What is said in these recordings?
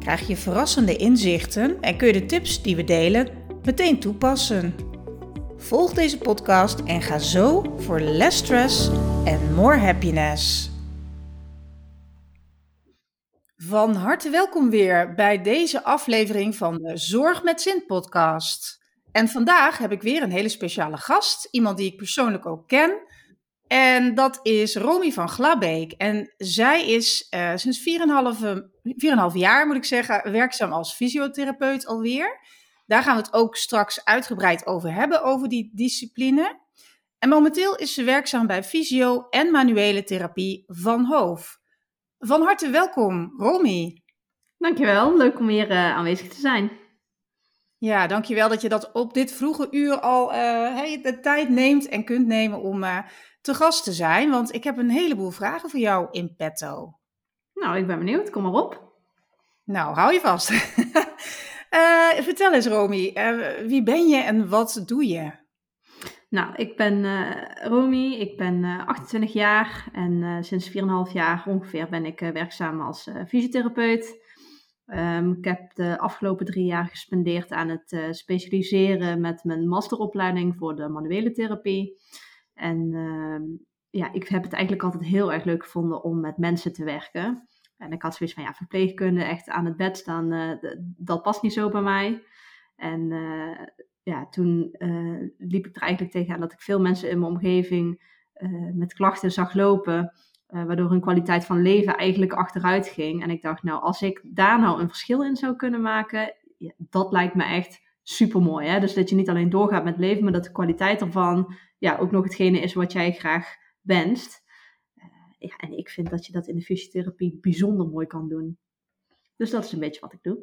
krijg je verrassende inzichten en kun je de tips die we delen meteen toepassen. Volg deze podcast en ga zo voor less stress en more happiness. Van harte welkom weer bij deze aflevering van de Zorg met Zin podcast. En vandaag heb ik weer een hele speciale gast, iemand die ik persoonlijk ook ken. En dat is Romy van Glabeek. En zij is uh, sinds 4,5 jaar, moet ik zeggen, werkzaam als fysiotherapeut alweer. Daar gaan we het ook straks uitgebreid over hebben, over die discipline. En momenteel is ze werkzaam bij fysio- en manuele therapie van Hoof. Van harte welkom, Romy. Dankjewel, leuk om hier uh, aanwezig te zijn. Ja, dankjewel dat je dat op dit vroege uur al uh, de tijd neemt en kunt nemen om uh, te gast te zijn. Want ik heb een heleboel vragen voor jou in petto. Nou, ik ben benieuwd. Kom maar op. Nou, hou je vast. uh, vertel eens, Romy. wie ben je en wat doe je? Nou, ik ben Romy, ik ben 28 jaar en sinds 4,5 jaar ongeveer ben ik werkzaam als fysiotherapeut. Um, ik heb de afgelopen drie jaar gespendeerd aan het uh, specialiseren met mijn masteropleiding voor de manuele therapie. En uh, ja, ik heb het eigenlijk altijd heel erg leuk gevonden om met mensen te werken. En ik had zoiets van, ja, verpleegkunde, echt aan het bed staan, uh, dat past niet zo bij mij. En eh, ja, toen liep ik er eigenlijk tegenaan dat ik veel mensen in mijn omgeving met klachten zag lopen waardoor hun kwaliteit van leven eigenlijk achteruit ging. En ik dacht, nou, als ik daar nou een verschil in zou kunnen maken, dat lijkt me echt super mooi. Dus dat je niet alleen doorgaat met leven, maar dat de kwaliteit ervan ja, ook nog hetgene is wat jij graag wenst. Uh, ja, en ik vind dat je dat in de fysiotherapie bijzonder mooi kan doen. Dus dat is een beetje wat ik doe.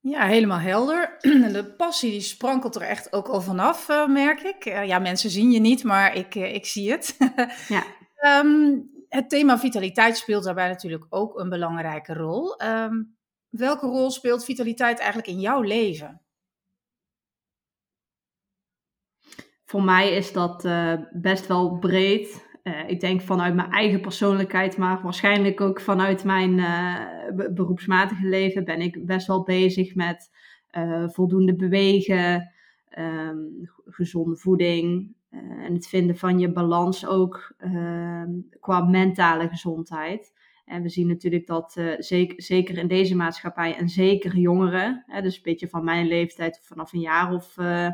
Ja, helemaal helder. De passie die sprankelt er echt ook al vanaf, uh, merk ik. ja, mensen zien je niet, maar ik, ik zie het. ja. Um, het thema vitaliteit speelt daarbij natuurlijk ook een belangrijke rol. Um, welke rol speelt vitaliteit eigenlijk in jouw leven? Voor mij is dat uh, best wel breed. Uh, ik denk vanuit mijn eigen persoonlijkheid, maar waarschijnlijk ook vanuit mijn uh, beroepsmatige leven ben ik best wel bezig met voldoende bewegen, um, gezonde voeding, en het vinden van je balans ook uh, qua mentale gezondheid. En we zien natuurlijk dat zeker, in deze maatschappij en zeker jongeren, hè, dus een beetje van mijn leeftijd vanaf een jaar of eh,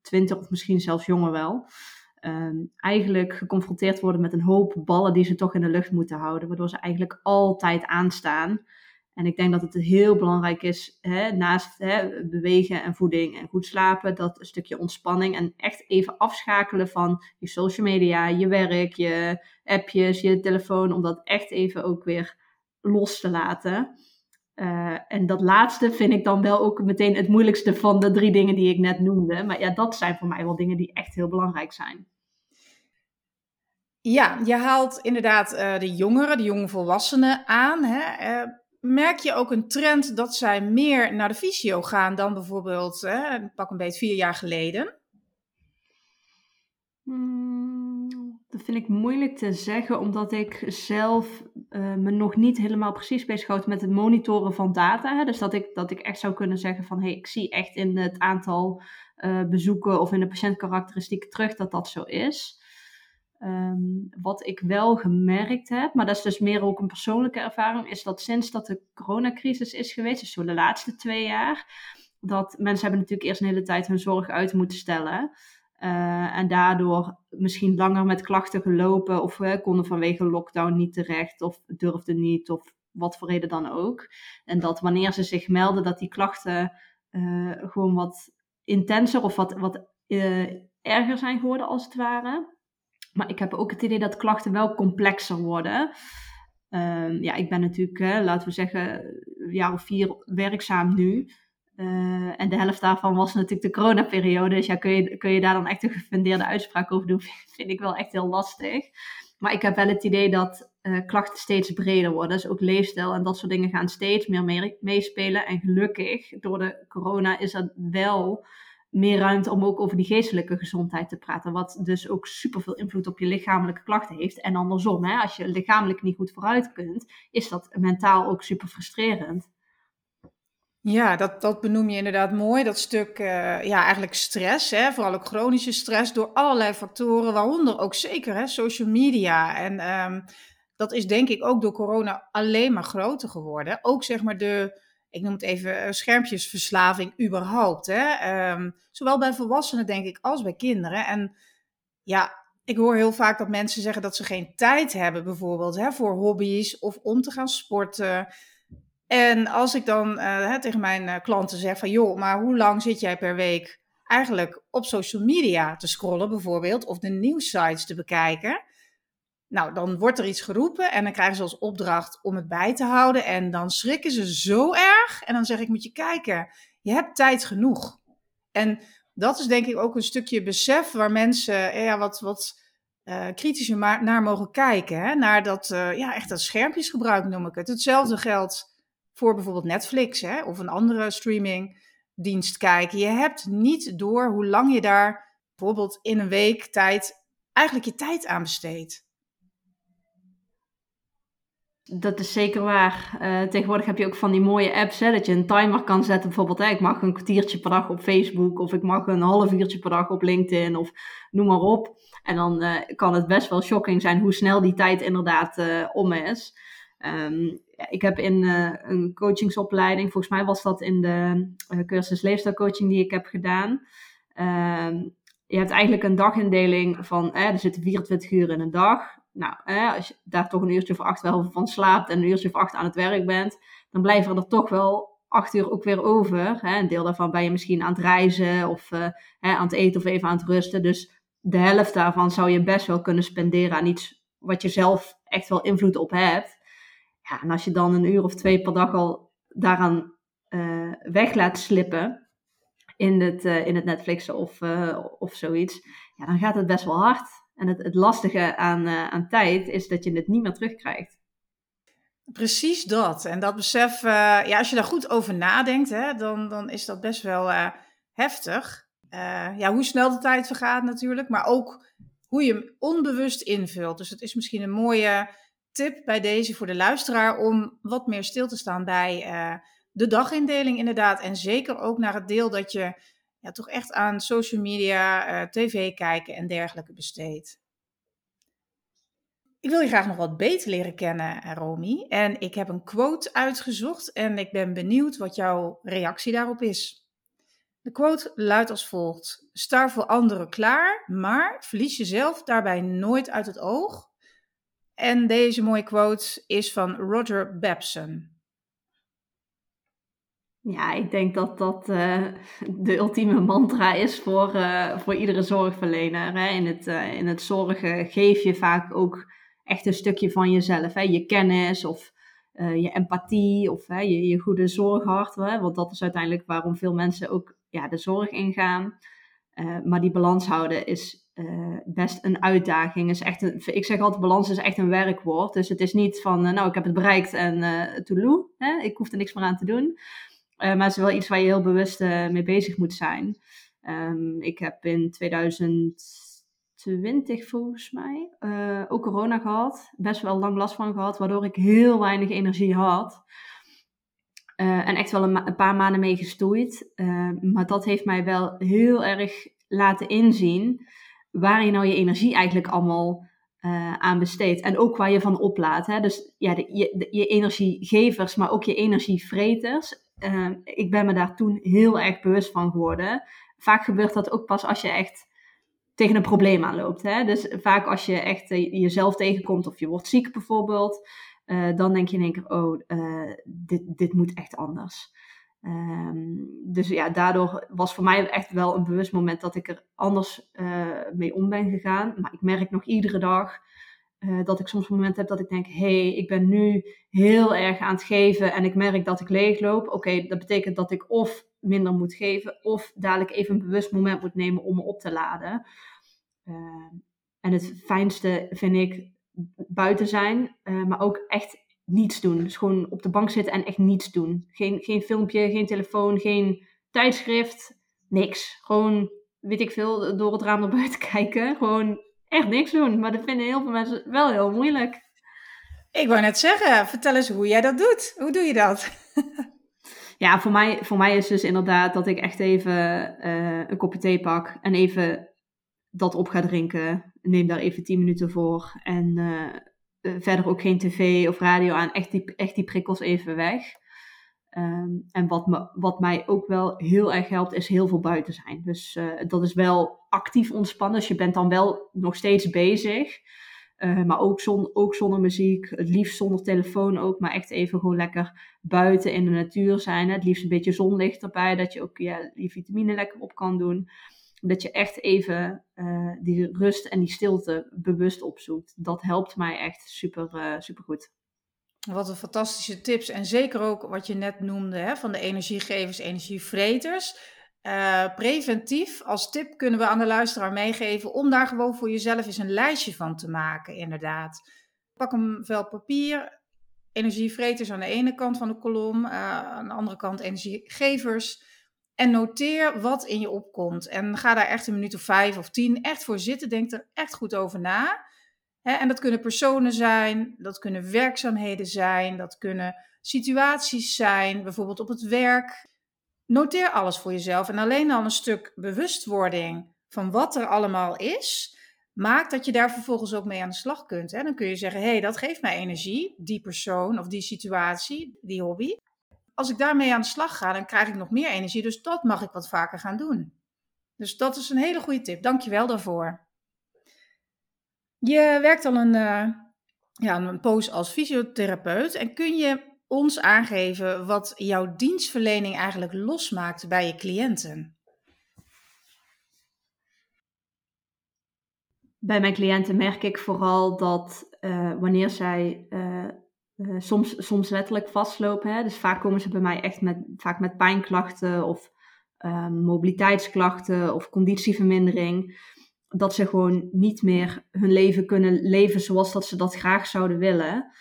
twintig of misschien zelfs jonger wel, ehm, eigenlijk geconfronteerd worden met een hoop ballen die ze toch in de lucht moeten houden, waardoor ze eigenlijk altijd aanstaan. En ik denk dat het heel belangrijk is, hè, naast hè, bewegen en voeding en goed slapen, dat een stukje ontspanning en echt even afschakelen van je social media, je werk, je appjes, je telefoon, om dat echt even ook weer los te laten. Uh, en dat laatste vind ik dan wel ook meteen het moeilijkste van de drie dingen die ik net noemde. Maar ja, dat zijn voor mij wel dingen die echt heel belangrijk zijn. Ja, je haalt inderdaad uh, de jongeren, de jonge volwassenen aan. Hè? Uh, merk je ook een trend dat zij meer naar de fysio gaan dan bijvoorbeeld, pak een beetje vier jaar geleden? Hmm, dat vind ik moeilijk te zeggen, omdat ik zelf uh, me nog niet helemaal precies bezighoud met het monitoren van data. Hè. Dus dat ik, dat ik echt zou kunnen zeggen van, hé, hey, ik zie echt in het aantal uh, bezoeken of in de patiëntkarakteristieken terug dat dat zo is. Um, wat ik wel gemerkt heb, maar dat is dus meer ook een persoonlijke ervaring, is dat sinds dat de coronacrisis is geweest, dus zo de laatste twee jaar, dat mensen hebben natuurlijk eerst een hele tijd hun zorg uit moeten stellen. Uh, en daardoor misschien langer met klachten gelopen of uh, konden vanwege lockdown niet terecht of durfden niet of wat voor reden dan ook. En dat wanneer ze zich melden dat die klachten uh, gewoon wat intenser of wat, wat erger zijn geworden als het ware. Maar ik heb ook het idee dat klachten wel complexer worden. Um, ja, ik ben natuurlijk, laten we zeggen, een jaar of vier werkzaam nu. En de helft daarvan was natuurlijk de coronaperiode. Dus ja, kun je, kun je daar dan echt een gefundeerde uitspraak over doen? Vind ik wel echt heel lastig. Maar ik heb wel het idee dat klachten steeds breder worden. Dus ook leefstijl en dat soort dingen gaan steeds meer meespelen. En gelukkig, door de corona is dat wel meer ruimte om ook over die geestelijke gezondheid te praten. Wat dus ook superveel invloed op je lichamelijke klachten heeft. En andersom, hè, als je lichamelijk niet goed vooruit kunt, is dat mentaal ook super frustrerend. Ja, dat, dat benoem je inderdaad mooi. Dat stuk, uh, ja, eigenlijk stress, hè, vooral ook chronische stress, door allerlei factoren, waaronder ook zeker hè, social media. En um, dat is denk ik ook door corona alleen maar groter geworden. Ook zeg maar de, ik noem het even, eh, schermpjesverslaving überhaupt. Hè? Ehm, zowel bij volwassenen, denk ik, als bij kinderen. En ja, ik hoor heel vaak dat mensen zeggen dat ze geen tijd hebben, bijvoorbeeld, hè, voor hobby's of om te gaan sporten. En als ik dan uh, tegen mijn uh, klanten zeg van, joh, maar hoe lang zit jij per week eigenlijk op social media te scrollen, bijvoorbeeld, of de nieuwsites te bekijken? Nou, dan wordt er iets geroepen en dan krijgen ze als opdracht om het bij te houden. En dan schrikken ze zo erg. En dan zeg ik, moet je kijken, je hebt tijd genoeg. En dat is denk ik ook een stukje besef waar mensen ja, wat, wat uh, kritischer naar mogen kijken. Hè? Naar dat, ja, echt dat schermpjesgebruik noem ik het. Hetzelfde geldt voor bijvoorbeeld Netflix hè? of een andere streamingdienst kijken. Je hebt niet door hoe lang je daar bijvoorbeeld in een week tijd eigenlijk je tijd aan besteedt. Dat is zeker waar. Uh, tegenwoordig heb je ook van die mooie apps, hè, dat je een timer kan zetten. Bijvoorbeeld, hè, ik mag een kwartiertje per dag op Facebook, of ik mag een half uurtje per dag op LinkedIn, of noem maar op. En dan uh, kan het best wel shocking zijn hoe snel die tijd inderdaad uh, om is. Um, ik heb in een coachingsopleiding, volgens mij was dat in de cursus leefstijlcoaching die ik heb gedaan. Um, je hebt eigenlijk een dagindeling van, er zitten 24 uur in een dag nou, als je daar toch een uurtje of acht wel van slaapt en een uurtje of acht aan het werk bent, dan blijven er toch wel acht uur ook weer over. Hè. Een deel daarvan ben je misschien aan het reizen of hè, aan het eten of even aan het rusten. Dus de helft daarvan zou je best wel kunnen spenderen aan iets wat je zelf echt wel invloed op hebt. En als je dan een uur of twee per dag al daaraan uh, weg laat slippen in het, uh, in het Netflixen of, uh, of zoiets, ja, dan gaat het best wel hard. En het, het lastige aan, aan tijd is dat je het niet meer terugkrijgt. Precies dat. En dat besef, ja, als je daar goed over nadenkt, hè, dan, dan is dat best wel heftig. ja, hoe snel de tijd vergaat natuurlijk, maar ook hoe je hem onbewust invult. Dus het is misschien een mooie tip bij deze voor de luisteraar om wat meer stil te staan bij de dagindeling inderdaad. En zeker ook naar het deel dat je ja, toch echt aan social media, uh, tv kijken en dergelijke besteed. Ik wil je graag nog wat beter leren kennen, eh, Romy. En ik heb een quote uitgezocht en ik ben benieuwd wat jouw reactie daarop is. De quote luidt als volgt: Sta voor anderen klaar, maar verlies jezelf daarbij nooit uit het oog. En deze mooie quote is van Roger Babson. Ja, ik denk dat dat uh, de ultieme mantra is voor, uh, voor iedere zorgverlener. Hè. In, het, uh, in het zorgen geef je vaak ook echt een stukje van jezelf. Hè. Je kennis of je empathie of hè, je, je goede zorghart. Hè. Want dat is uiteindelijk waarom veel mensen ook ja, de zorg ingaan. maar die balans houden is best een uitdaging. Is echt een, ik zeg altijd, balans is echt een werkwoord. Dus het is niet van, nou, ik heb het bereikt en uh, toeloe, hè, ik hoef er niks meer aan te doen. Maar het is wel iets waar je heel bewust mee bezig moet zijn. Um, ik heb in 2020 volgens mij ook corona gehad. Best wel lang last van gehad, waardoor ik heel weinig energie had. en echt wel een, een, paar maanden mee gestoeid. maar dat heeft mij wel heel erg laten inzien waar je nou je energie eigenlijk allemaal aan besteedt. En ook waar je van oplaadt. Hè? Dus ja, je, je energiegevers, maar ook je energievreters uh, ik ben me daar toen heel erg bewust van geworden. Vaak gebeurt dat ook pas als je echt tegen een probleem aanloopt. Hè? Dus vaak als je echt uh, jezelf tegenkomt of je wordt ziek bijvoorbeeld, dan denk je in één keer, oh, dit, dit moet echt anders. Um, dus ja, daardoor was voor mij echt wel een bewust moment dat ik er anders mee om ben gegaan. Maar ik merk nog iedere dag uh, dat ik soms een moment heb dat ik denk, hé, hey, ik ben nu heel erg aan het geven en ik merk dat ik leegloop. Oké, dat betekent dat ik of minder moet geven. Of dadelijk even een bewust moment moet nemen om me op te laden. Ehm, en het fijnste vind ik buiten zijn, uh, maar ook echt niets doen. Dus gewoon op de bank zitten en echt niets doen. Geen, geen filmpje, geen telefoon, geen tijdschrift, niks. Gewoon, weet ik veel, door het raam naar buiten kijken. Gewoon echt niks doen. Maar dat vinden heel veel mensen wel heel moeilijk. Ik wou net zeggen, vertel eens hoe jij dat doet. Hoe doe je dat? ja, voor mij, voor mij is dus inderdaad dat ik echt even uh, een kopje thee pak en even dat op ga drinken. Neem daar even 10 minuten voor. En uh, verder ook geen tv of radio aan. Echt die, echt die prikkels even weg. Um, en wat, me, wat mij ook wel heel erg helpt, is heel veel buiten zijn. Dus uh, dat is wel actief ontspannen. Dus je bent dan wel nog steeds bezig. Uh, maar ook, zon, ook zonder muziek. Het liefst zonder telefoon ook. Maar echt even gewoon lekker buiten in de natuur zijn. Het liefst een beetje zonlicht erbij. Dat je ook ja, die vitamine lekker op kan doen dat je echt even uh, die rust en die stilte bewust opzoekt. Dat helpt mij echt super, uh, super goed. Wat een fantastische tips. En zeker ook wat je net noemde hè, van de energiegevers, energievreters. Uh, preventief als tip kunnen we aan de luisteraar meegeven om daar gewoon voor jezelf eens een lijstje van te maken, inderdaad. Pak een vel papier, energievreters aan de ene kant van de kolom, aan de andere kant energiegevers. En noteer wat in je opkomt. En ga daar echt een minuut of vijf of tien echt voor zitten. Denk er echt goed over na. en dat kunnen personen zijn, dat kunnen werkzaamheden zijn, dat kunnen situaties zijn, bijvoorbeeld op het werk. Noteer alles voor jezelf. En alleen al een stuk bewustwording van wat er allemaal is, maakt dat je daar vervolgens ook mee aan de slag kunt. Dan kun je zeggen: hé, hey, dat geeft mij energie, die persoon of die situatie, die hobby als ik daarmee aan de slag ga, dan krijg ik nog meer energie. Dus dat mag ik wat vaker gaan doen. Dus dat is een hele goede tip. Dank je wel daarvoor. Je werkt al een, uh, ja, een poos als fysiotherapeut. En kun je ons aangeven wat jouw dienstverlening eigenlijk losmaakt bij je cliënten? Bij mijn cliënten merk ik vooral dat uh, wanneer zij uh, uh, soms, soms letterlijk vastlopen. Hè? Dus vaak komen ze bij mij echt met, vaak met pijnklachten of uh, mobiliteitsklachten of conditievermindering. Dat ze gewoon niet meer hun leven kunnen leven zoals dat ze dat graag zouden willen.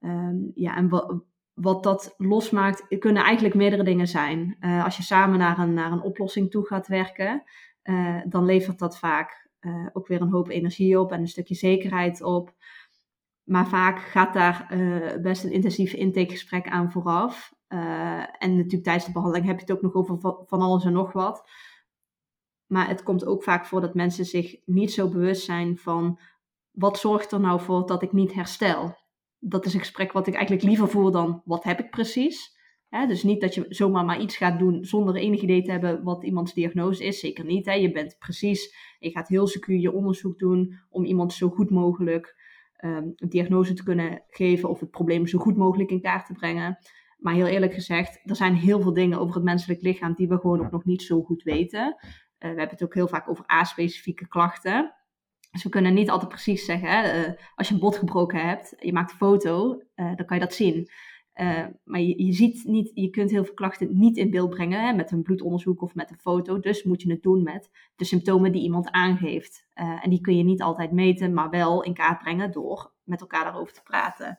Um, ja, en wat, wat dat losmaakt, kunnen eigenlijk meerdere dingen zijn. Uh, als je samen naar een, naar een oplossing toe gaat werken, uh, dan levert dat vaak ook weer een hoop energie op en een stukje zekerheid op. Maar vaak gaat daar uh, best een intensief intakegesprek aan vooraf. Uh, en natuurlijk tijdens de behandeling heb je het ook nog over van alles en nog wat. Maar het komt ook vaak voor dat mensen zich niet zo bewust zijn van wat zorgt er nou voor dat ik niet herstel. Dat is een gesprek wat ik eigenlijk liever voer dan wat heb ik precies. Hè, dus niet dat je zomaar maar iets gaat doen zonder enig idee te hebben wat iemands diagnose is. Zeker niet. Je bent precies, je gaat heel secuur je onderzoek doen om iemand zo goed mogelijk um, een diagnose te kunnen geven of het probleem zo goed mogelijk in kaart te brengen. Maar heel eerlijk gezegd, er zijn heel veel dingen over het menselijk lichaam die we gewoon ook nog niet zo goed weten. Uh, we hebben het ook heel vaak over A-specifieke klachten. Dus we kunnen niet altijd precies zeggen, hè, uh, als je een bot gebroken hebt, je maakt een foto, uh, dan kan je dat zien. Uh, maar je, je, ziet niet, je kunt heel veel klachten niet in beeld brengen hè, met een bloedonderzoek of met een foto. Dus moet je het doen met de symptomen die iemand aangeeft. Uh, en die kun je niet altijd meten, maar wel in kaart brengen door met elkaar daarover te praten.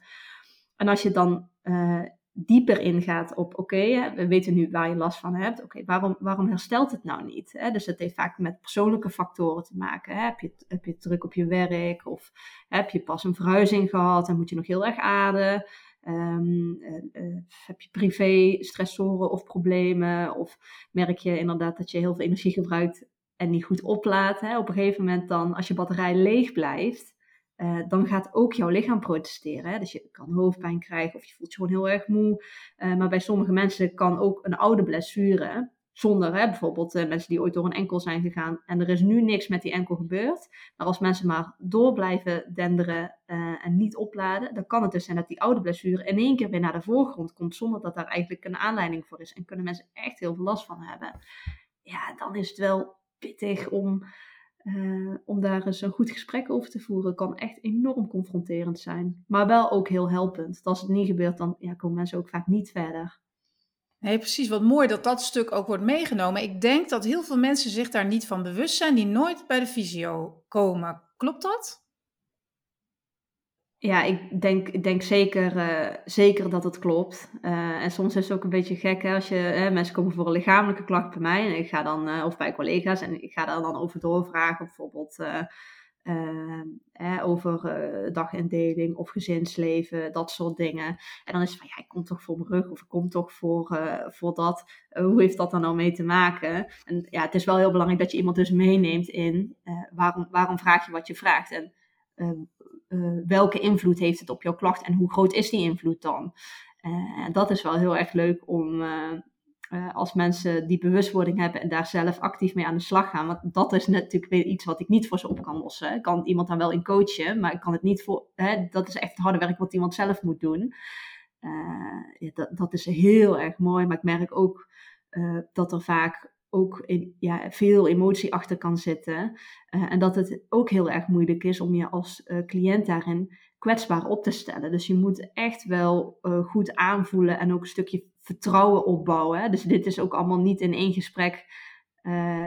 En als je dan uh, dieper ingaat op, oké, we weten nu waar je last van hebt. Oké, waarom, waarom herstelt het nou niet? Hè? Dus het heeft vaak met persoonlijke factoren te maken. Hè? Heb, je, heb je druk op je werk? Of heb je pas een verhuizing gehad en moet je nog heel erg ademen? Um, uh, heb je privé stressoren of problemen? Of merk je inderdaad dat je heel veel energie gebruikt en niet goed oplaadt? Hè? Op een gegeven moment dan, als je batterij leeg blijft, uh, dan gaat ook jouw lichaam protesteren. Hè? Dus je kan hoofdpijn krijgen of je voelt je gewoon heel erg moe. Maar bij sommige mensen kan ook een oude blessure zonder hè, bijvoorbeeld uh, mensen die ooit door een enkel zijn gegaan en er is nu niks met die enkel gebeurd. Maar als mensen maar door blijven denderen uh, en niet opladen, dan kan het dus zijn dat die oude blessure in één keer weer naar de voorgrond komt zonder dat daar eigenlijk een aanleiding voor is. En kunnen mensen echt heel veel last van hebben. Ja, dan is het wel pittig om, uh, om daar eens een goed gesprek over te voeren. kan echt enorm confronterend zijn. Maar wel ook heel helpend. als het niet gebeurt, dan ja, komen mensen ook vaak niet verder. Nee, precies. Wat mooi dat dat stuk ook wordt meegenomen. Ik denk dat heel veel mensen zich daar niet van bewust zijn, die nooit bij de visio komen. Klopt dat? Ja, ik denk, ik denk zeker, uh, zeker dat het klopt. Uh, en soms is het ook een beetje gek hè, als je, hè, mensen komen voor een lichamelijke klacht bij mij en ik ga dan, uh, of bij collega's, en ik ga daar dan over doorvragen, bijvoorbeeld over dagindeling of gezinsleven, dat soort dingen. En dan is het van, ja, ik kom toch voor mijn rug of ik kom toch voor, voor dat. hoe heeft dat dan nou mee te maken? En ja, het is wel heel belangrijk dat je iemand dus meeneemt in waarom, waarom vraag je wat je vraagt. En uh, welke invloed heeft het op jouw klacht en hoe groot is die invloed dan? Dat is wel heel erg leuk om uh, als mensen die bewustwording hebben en daar zelf actief mee aan de slag gaan. Want dat is natuurlijk weer iets wat ik niet voor ze op kan lossen. Ik kan iemand dan wel in coachen, maar ik kan het niet voor. Hè, dat is echt het harde werk wat iemand zelf moet doen. Ja, dat, dat is heel erg mooi, maar ik merk ook dat er vaak ook ja, veel emotie achter kan zitten. En dat het ook heel erg moeilijk is om je als cliënt daarin kwetsbaar op te stellen. Dus je moet echt wel goed aanvoelen en ook een stukje vertrouwen opbouwen. Dus dit is ook allemaal niet in één gesprek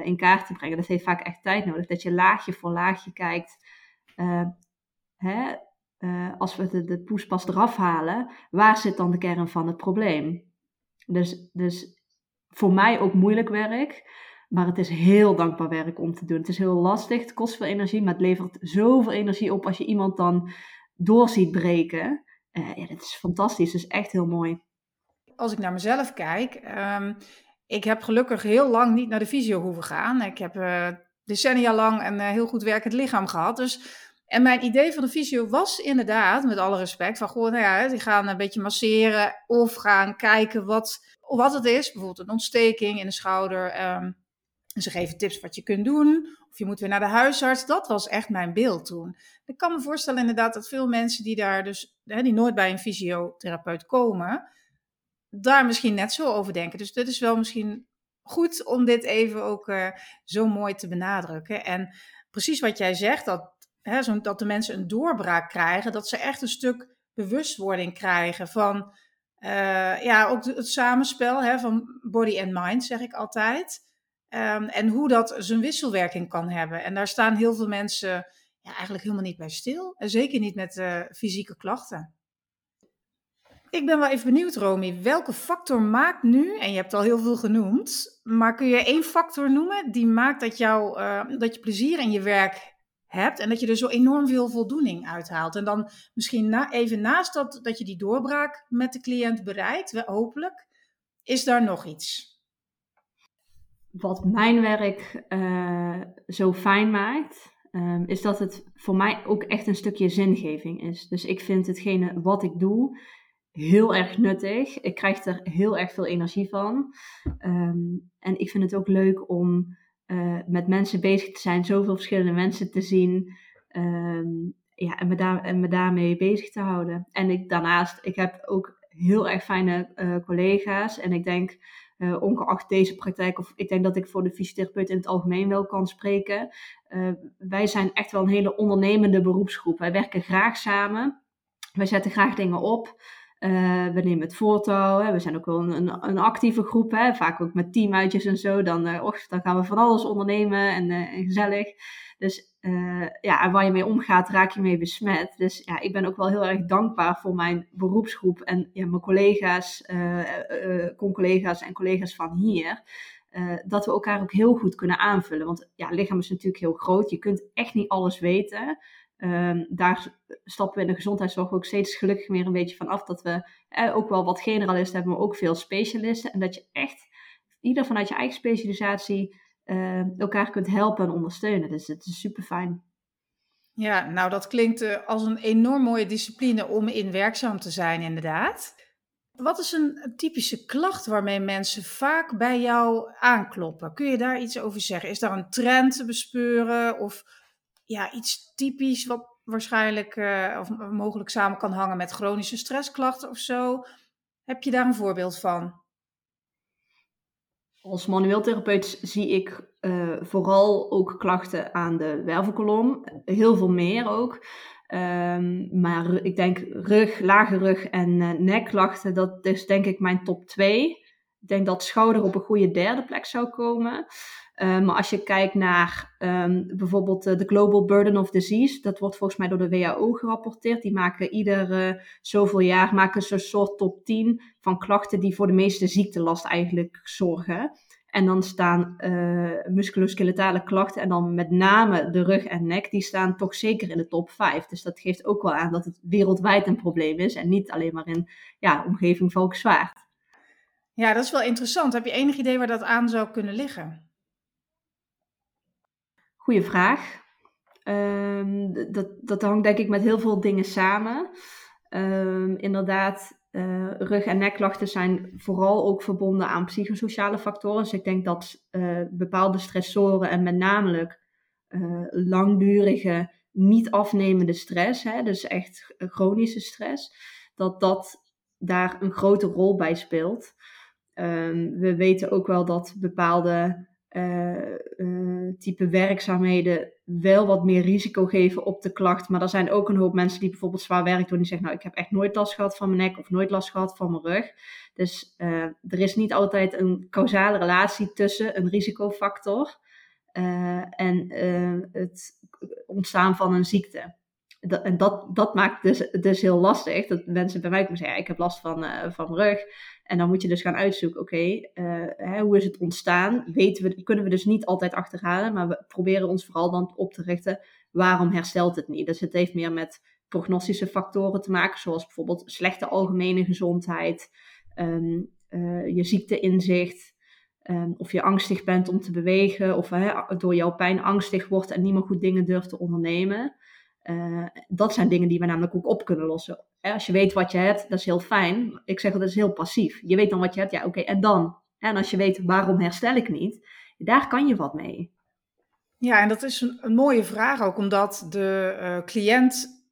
in kaart te brengen. Dat heeft vaak echt tijd nodig. Dat je laagje voor laagje kijkt. Hè, als we de, de poespas eraf halen, waar zit dan de kern van het probleem? Dus, dus voor mij ook moeilijk werk. Maar het is heel dankbaar werk om te doen. Het is heel lastig, het kost veel energie, maar het levert zoveel energie op als je iemand dan door ziet breken. Uh, ja, dat is fantastisch. Dat is echt heel mooi. Als ik naar mezelf kijk, um, ik heb gelukkig heel lang niet naar de fysio hoeven gaan. Ik heb uh, decennia lang een uh, heel goed werkend lichaam gehad. Dus, en mijn idee van de fysio was inderdaad, met alle respect, van gewoon, nou ja, die gaan een beetje masseren of gaan kijken wat wat het is, bijvoorbeeld een ontsteking in de schouder. Um, ze geven tips wat je kunt doen. Of je moet weer naar de huisarts. Dat was echt mijn beeld toen. Ik kan me voorstellen inderdaad dat veel mensen die daar dus, hè, die nooit bij een fysiotherapeut komen, daar misschien net zo over denken. Dus dit is wel misschien goed om dit even ook uh, zo mooi te benadrukken. En precies wat jij zegt, dat, hè, zo, dat de mensen een doorbraak krijgen, dat ze echt een stuk bewustwording krijgen van uh, ja, ook het samenspel hè, van body en mind, zeg ik altijd. Um, en hoe dat zijn wisselwerking kan hebben. En daar staan heel veel mensen ja, eigenlijk helemaal niet bij stil. En zeker niet met uh, fysieke klachten. Ik ben wel even benieuwd, Romy. Welke factor maakt nu, en je hebt al heel veel genoemd, maar kun je één factor noemen die maakt dat, jou, uh, dat je plezier in je werk hebt en dat je er zo enorm veel voldoening uithaalt. En dan misschien na, even naast dat, dat je die doorbraak met de cliënt bereikt, hopelijk, is daar nog iets? Wat mijn werk uh, zo fijn maakt, um, is dat het voor mij ook echt een stukje zingeving is. Dus ik vind hetgene wat ik doe heel erg nuttig. Ik krijg er heel erg veel energie van. Um, en ik vind het ook leuk om uh, met mensen bezig te zijn, zoveel verschillende mensen te zien. Um, ja, en me, daar, en me daarmee bezig te houden. En ik, daarnaast, ik heb ook heel erg fijne uh, collega's. En ik denk, uh, ongeacht deze praktijk, of ik denk dat ik voor de fysiotherapeut in het algemeen wel kan spreken. wij zijn echt wel een hele ondernemende beroepsgroep. Wij werken graag samen. Wij zetten graag dingen op. Uh, we nemen het voortouw. Hè. We zijn ook wel een, een, actieve groep. Hè. Vaak ook met teamuitjes en zo. Dan, och, dan gaan we van alles ondernemen en, en gezellig. Dus ja, waar je mee omgaat, raak je mee besmet. Dus ja, ik ben ook wel heel erg dankbaar voor mijn beroepsgroep en ja, mijn collega's, con-collega's en collega's van hier. dat we elkaar ook heel goed kunnen aanvullen. Want ja, lichaam is natuurlijk heel groot. Je kunt echt niet alles weten. Um, daar stappen we in de gezondheidszorg ook steeds gelukkig meer een beetje van af. Dat we eh, ook wel wat generalisten hebben, maar ook veel specialisten. En dat je echt, ieder vanuit je eigen specialisatie, uh, elkaar kunt helpen en ondersteunen. Dus het is super fijn. Ja, nou dat klinkt uh, als een enorm mooie discipline om in werkzaam te zijn, inderdaad. Wat is een typische klacht waarmee mensen vaak bij jou aankloppen? Kun je daar iets over zeggen? Is daar een trend te bespeuren of ja, iets typisch wat waarschijnlijk uh, of mogelijk samen kan hangen met chronische stressklachten of zo. Heb je daar een voorbeeld van? Als manueel therapeut zie ik uh, vooral ook klachten aan de wervelkolom. Heel veel meer ook. Um, maar ik denk rug, lage rug en uh, nekklachten, dat is denk ik mijn top 2. Ik denk dat schouder op een goede derde plek zou komen. Uh, maar als je kijkt naar um, bijvoorbeeld de Global Burden of Disease, dat wordt volgens mij door de WHO gerapporteerd. Die maken ieder zoveel jaar maken ze een soort top 10 van klachten die voor de meeste ziektelast eigenlijk zorgen. En dan staan uh, musculoskeletale klachten en dan met name de rug en nek, die staan toch zeker in de top 5. Dus dat geeft ook wel aan dat het wereldwijd een probleem is en niet alleen maar in ja, omgeving Volkswaard. Ja, dat is wel interessant. Heb je enig idee waar dat aan zou kunnen liggen? Goeie vraag. Um, dat, dat hangt denk ik met heel veel dingen samen. Um, inderdaad, uh, rug- en nekklachten zijn vooral ook verbonden aan psychosociale factoren. Dus ik denk dat uh, bepaalde stressoren en met name uh, langdurige, niet afnemende stress, hè, dus echt chronische stress, dat dat daar een grote rol bij speelt. Um, we weten ook wel dat bepaalde uh, type werkzaamheden wel wat meer risico geven op de klacht. Maar er zijn ook een hoop mensen die bijvoorbeeld zwaar werk doen. Die zeggen, nou, ik heb echt nooit last gehad van mijn nek of nooit last gehad van mijn rug. Dus uh, er is niet altijd een causale relatie tussen een risicofactor en het ontstaan van een ziekte. Dat, en dat, dat maakt dus, dus heel lastig. Dat mensen bij mij komen zeggen, ik heb last van, van mijn rug. En dan moet je dus gaan uitzoeken, oké, uh, hoe is het ontstaan? Weten we, kunnen we dus niet altijd achterhalen, maar we proberen ons vooral dan op te richten, waarom herstelt het niet? Dus het heeft meer met prognostische factoren te maken, zoals bijvoorbeeld slechte algemene gezondheid, um, uh, je ziekteinzicht, um, of je angstig bent om te bewegen, of door jouw pijn angstig wordt en niet meer goed dingen durft te ondernemen. Uh, dat zijn dingen die we namelijk ook op kunnen lossen. Als je weet wat je hebt, dat is heel fijn. Ik zeg dat is heel passief. Je weet dan wat je hebt, ja oké, en dan? En als je weet waarom herstel ik niet, daar kan je wat mee. Ja, en dat is een, mooie vraag ook, omdat de uh, cliënt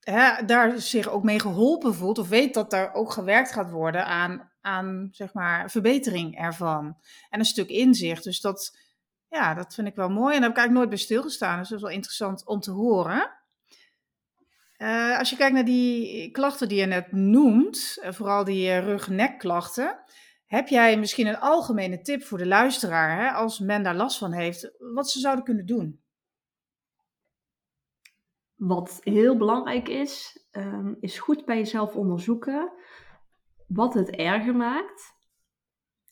hè, daar zich ook mee geholpen voelt of weet dat er ook gewerkt gaat worden aan, aan zeg maar, verbetering ervan. En een stuk inzicht. Dus dat, ja, dat vind ik wel mooi. En daar heb ik eigenlijk nooit bij stilgestaan. Dus dat is wel interessant om te horen. Uh, als je kijkt naar die klachten die je net noemt, uh, vooral die uh, rug-nekklachten, heb jij misschien een algemene tip voor de luisteraar, hè, als men daar last van heeft, wat ze zouden kunnen doen? Wat heel belangrijk is, um, is goed bij jezelf onderzoeken wat het erger maakt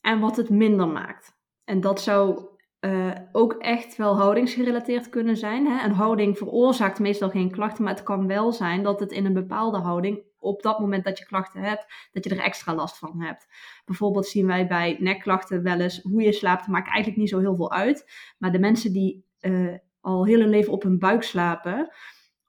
en wat het minder maakt. En dat zou uh, ook echt wel houdingsgerelateerd kunnen zijn. Hè? Een houding veroorzaakt meestal geen klachten, maar het kan wel zijn dat het in een bepaalde houding op dat moment dat je klachten hebt, dat je er extra last van hebt. Bijvoorbeeld zien wij bij nekklachten wel eens hoe je slaapt, maakt eigenlijk niet zo heel veel uit. Maar de mensen die uh, al heel hun leven op hun buik slapen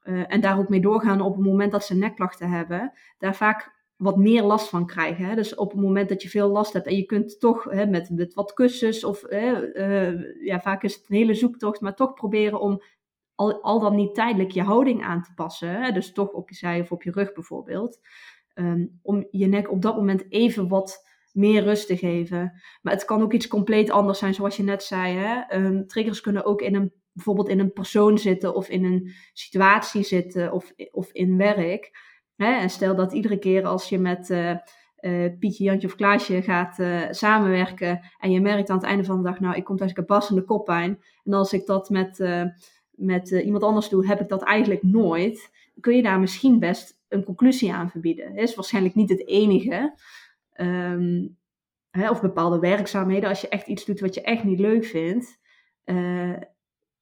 uh, en daar ook mee doorgaan op het moment dat ze nekklachten hebben, daar vaak wat meer last van krijgen. Hè? Dus op het moment dat je veel last hebt en je kunt toch hè, met, met wat kussens of uh, ja, vaak is het een hele zoektocht, maar toch proberen om al, al dan niet tijdelijk je houding aan te passen. Hè? Dus toch op je zij of op je rug bijvoorbeeld. Um, om je nek op dat moment even wat meer rust te geven. Maar het kan ook iets compleet anders zijn, zoals je net zei. Hè? Um, triggers kunnen ook in een, bijvoorbeeld in een persoon zitten of in een situatie zitten of, of in werk. Hè? En stel dat iedere keer als je met uh, uh, Pietje, Jantje of Klaasje gaat uh, samenwerken en je merkt aan het einde van de dag, nou, ik kom thuis, ik heb passende koppijn. En als ik dat met, met iemand anders doe, heb ik dat eigenlijk nooit. Kun je daar misschien best een conclusie aan verbieden. Dat is waarschijnlijk niet het enige. Um, hè, of bepaalde werkzaamheden, als je echt iets doet wat je echt niet leuk vindt.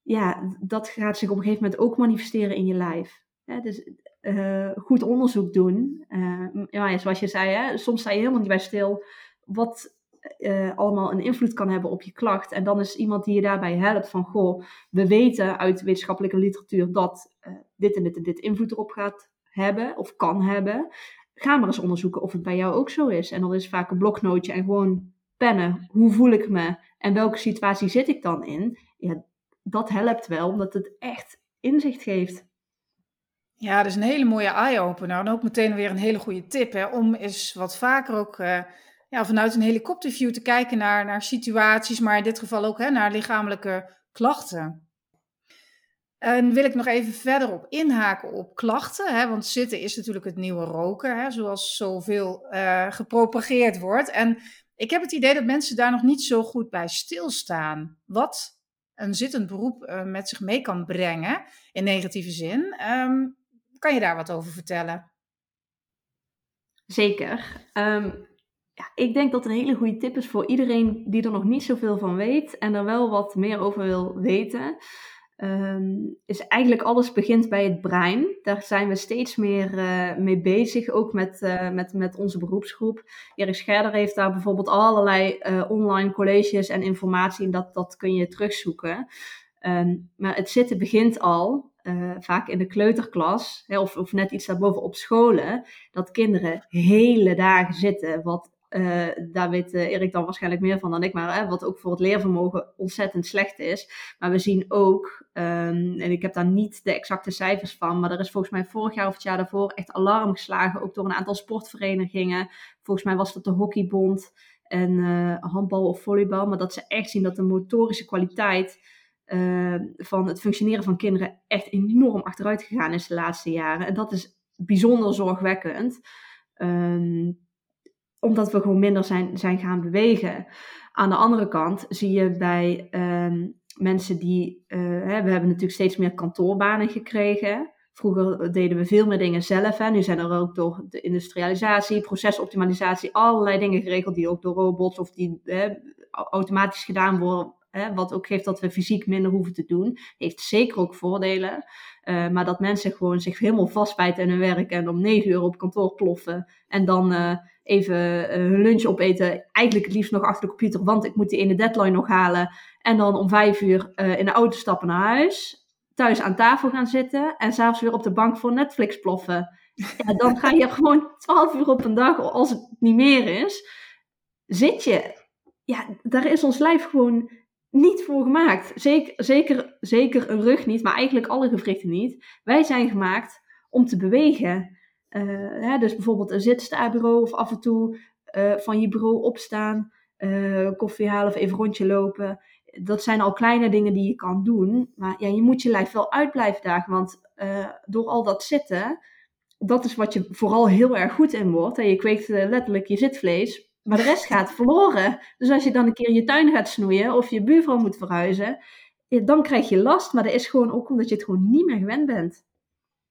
ja, dat gaat zich op een gegeven moment ook manifesteren in je lijf. Ja, dus uh, goed onderzoek doen. Uh, ja, zoals je zei, hè, soms sta je helemaal niet bij stil wat uh, allemaal een invloed kan hebben op je klacht. En dan is iemand die je daarbij helpt van, goh, we weten uit wetenschappelijke literatuur dat dit en dit en dit invloed erop gaat hebben of kan hebben. Ga maar eens onderzoeken of het bij jou ook zo is. En dan is vaak een bloknootje en gewoon pennen. Hoe voel ik me en welke situatie zit ik dan in? Ja, dat helpt wel, omdat het echt inzicht geeft. Ja, dat is een hele mooie eye-opener. En ook meteen weer een hele goede tip. Hè, om eens wat vaker ook uh, ja, vanuit een helikopterview te kijken naar, naar situaties. Maar in dit geval ook hè, naar lichamelijke klachten. En wil ik nog even verder op inhaken op klachten. Hè, want zitten is natuurlijk het nieuwe roken. Hè, zoals zoveel uh, gepropageerd wordt. En ik heb het idee dat mensen daar nog niet zo goed bij stilstaan. Wat een zittend beroep uh, met zich mee kan brengen, in negatieve zin. Um, kan je daar wat over vertellen? Zeker. Um, ja, ik denk dat een hele goede tip is voor iedereen die er nog niet zoveel van weet en er wel wat meer over wil weten. Um, is eigenlijk alles begint bij het brein. Daar zijn we steeds meer uh, mee bezig, ook met, uh, met, met onze beroepsgroep. Erik Scherder heeft daar bijvoorbeeld allerlei uh, online colleges en informatie en dat, dat kun je terugzoeken. Um, maar het zitten begint al, vaak in de kleuterklas, hè, of, of net iets daarboven op scholen, dat kinderen hele dagen zitten, wat uh, daar weet uh, Erik dan waarschijnlijk meer van dan ik, maar hè, wat ook voor het leervermogen ontzettend slecht is. Maar we zien ook, um, en ik heb daar niet de exacte cijfers van, maar er is volgens mij vorig jaar of het jaar daarvoor echt alarm geslagen, ook door een aantal sportverenigingen. Volgens mij was dat de Hockeybond en handbal of volleybal, maar dat ze echt zien dat de motorische kwaliteit van het functioneren van kinderen echt enorm achteruit gegaan is de laatste jaren. En dat is bijzonder zorgwekkend. Um, omdat we gewoon minder zijn, zijn gaan bewegen. Aan de andere kant zie je bij um, mensen die. Hè, we hebben natuurlijk steeds meer kantoorbanen gekregen. Vroeger deden we veel meer dingen zelf. Hè. Nu zijn er ook door de industrialisatie, procesoptimalisatie, allerlei dingen geregeld die ook door robots of die hè, automatisch gedaan worden. Hè, wat ook geeft dat we fysiek minder hoeven te doen. Heeft zeker ook voordelen. Uh, maar dat mensen gewoon zich helemaal vastbijten in hun werk en om negen uur op kantoor ploffen. En dan uh, even uh, hun lunch opeten. Eigenlijk het liefst nog achter de computer, want ik moet die ene deadline nog halen. En dan om vijf uur in de auto stappen naar huis. Thuis aan tafel gaan zitten. En s'avonds weer op de bank voor Netflix ploffen. Ja, dan ga je gewoon twaalf uur op een dag, als het niet meer is. Zit je. Ja, daar is ons lijf gewoon niet voor gemaakt. Zeker, zeker, zeker een rug niet, maar eigenlijk alle gewrichten niet. Wij zijn gemaakt om te bewegen. Uh, hè, dus bijvoorbeeld een zitstaarbureau of af en toe uh, van je bureau opstaan, uh, koffie halen of even rondje lopen. Dat zijn al kleine dingen die je kan doen. Maar ja, je moet je lijf wel uit blijven dagen. Want door al dat zitten, dat is wat je vooral heel erg goed in wordt. En je kweekt letterlijk je zitvlees maar de rest gaat verloren. Dus als je dan een keer je tuin gaat snoeien of je buurvrouw moet verhuizen, dan krijg je last. Maar dat is gewoon ook omdat je het gewoon niet meer gewend bent.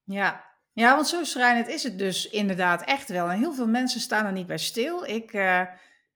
Ja, ja want zo schrijnend is het dus inderdaad echt wel. En heel veel mensen staan er niet bij stil. Ik, uh,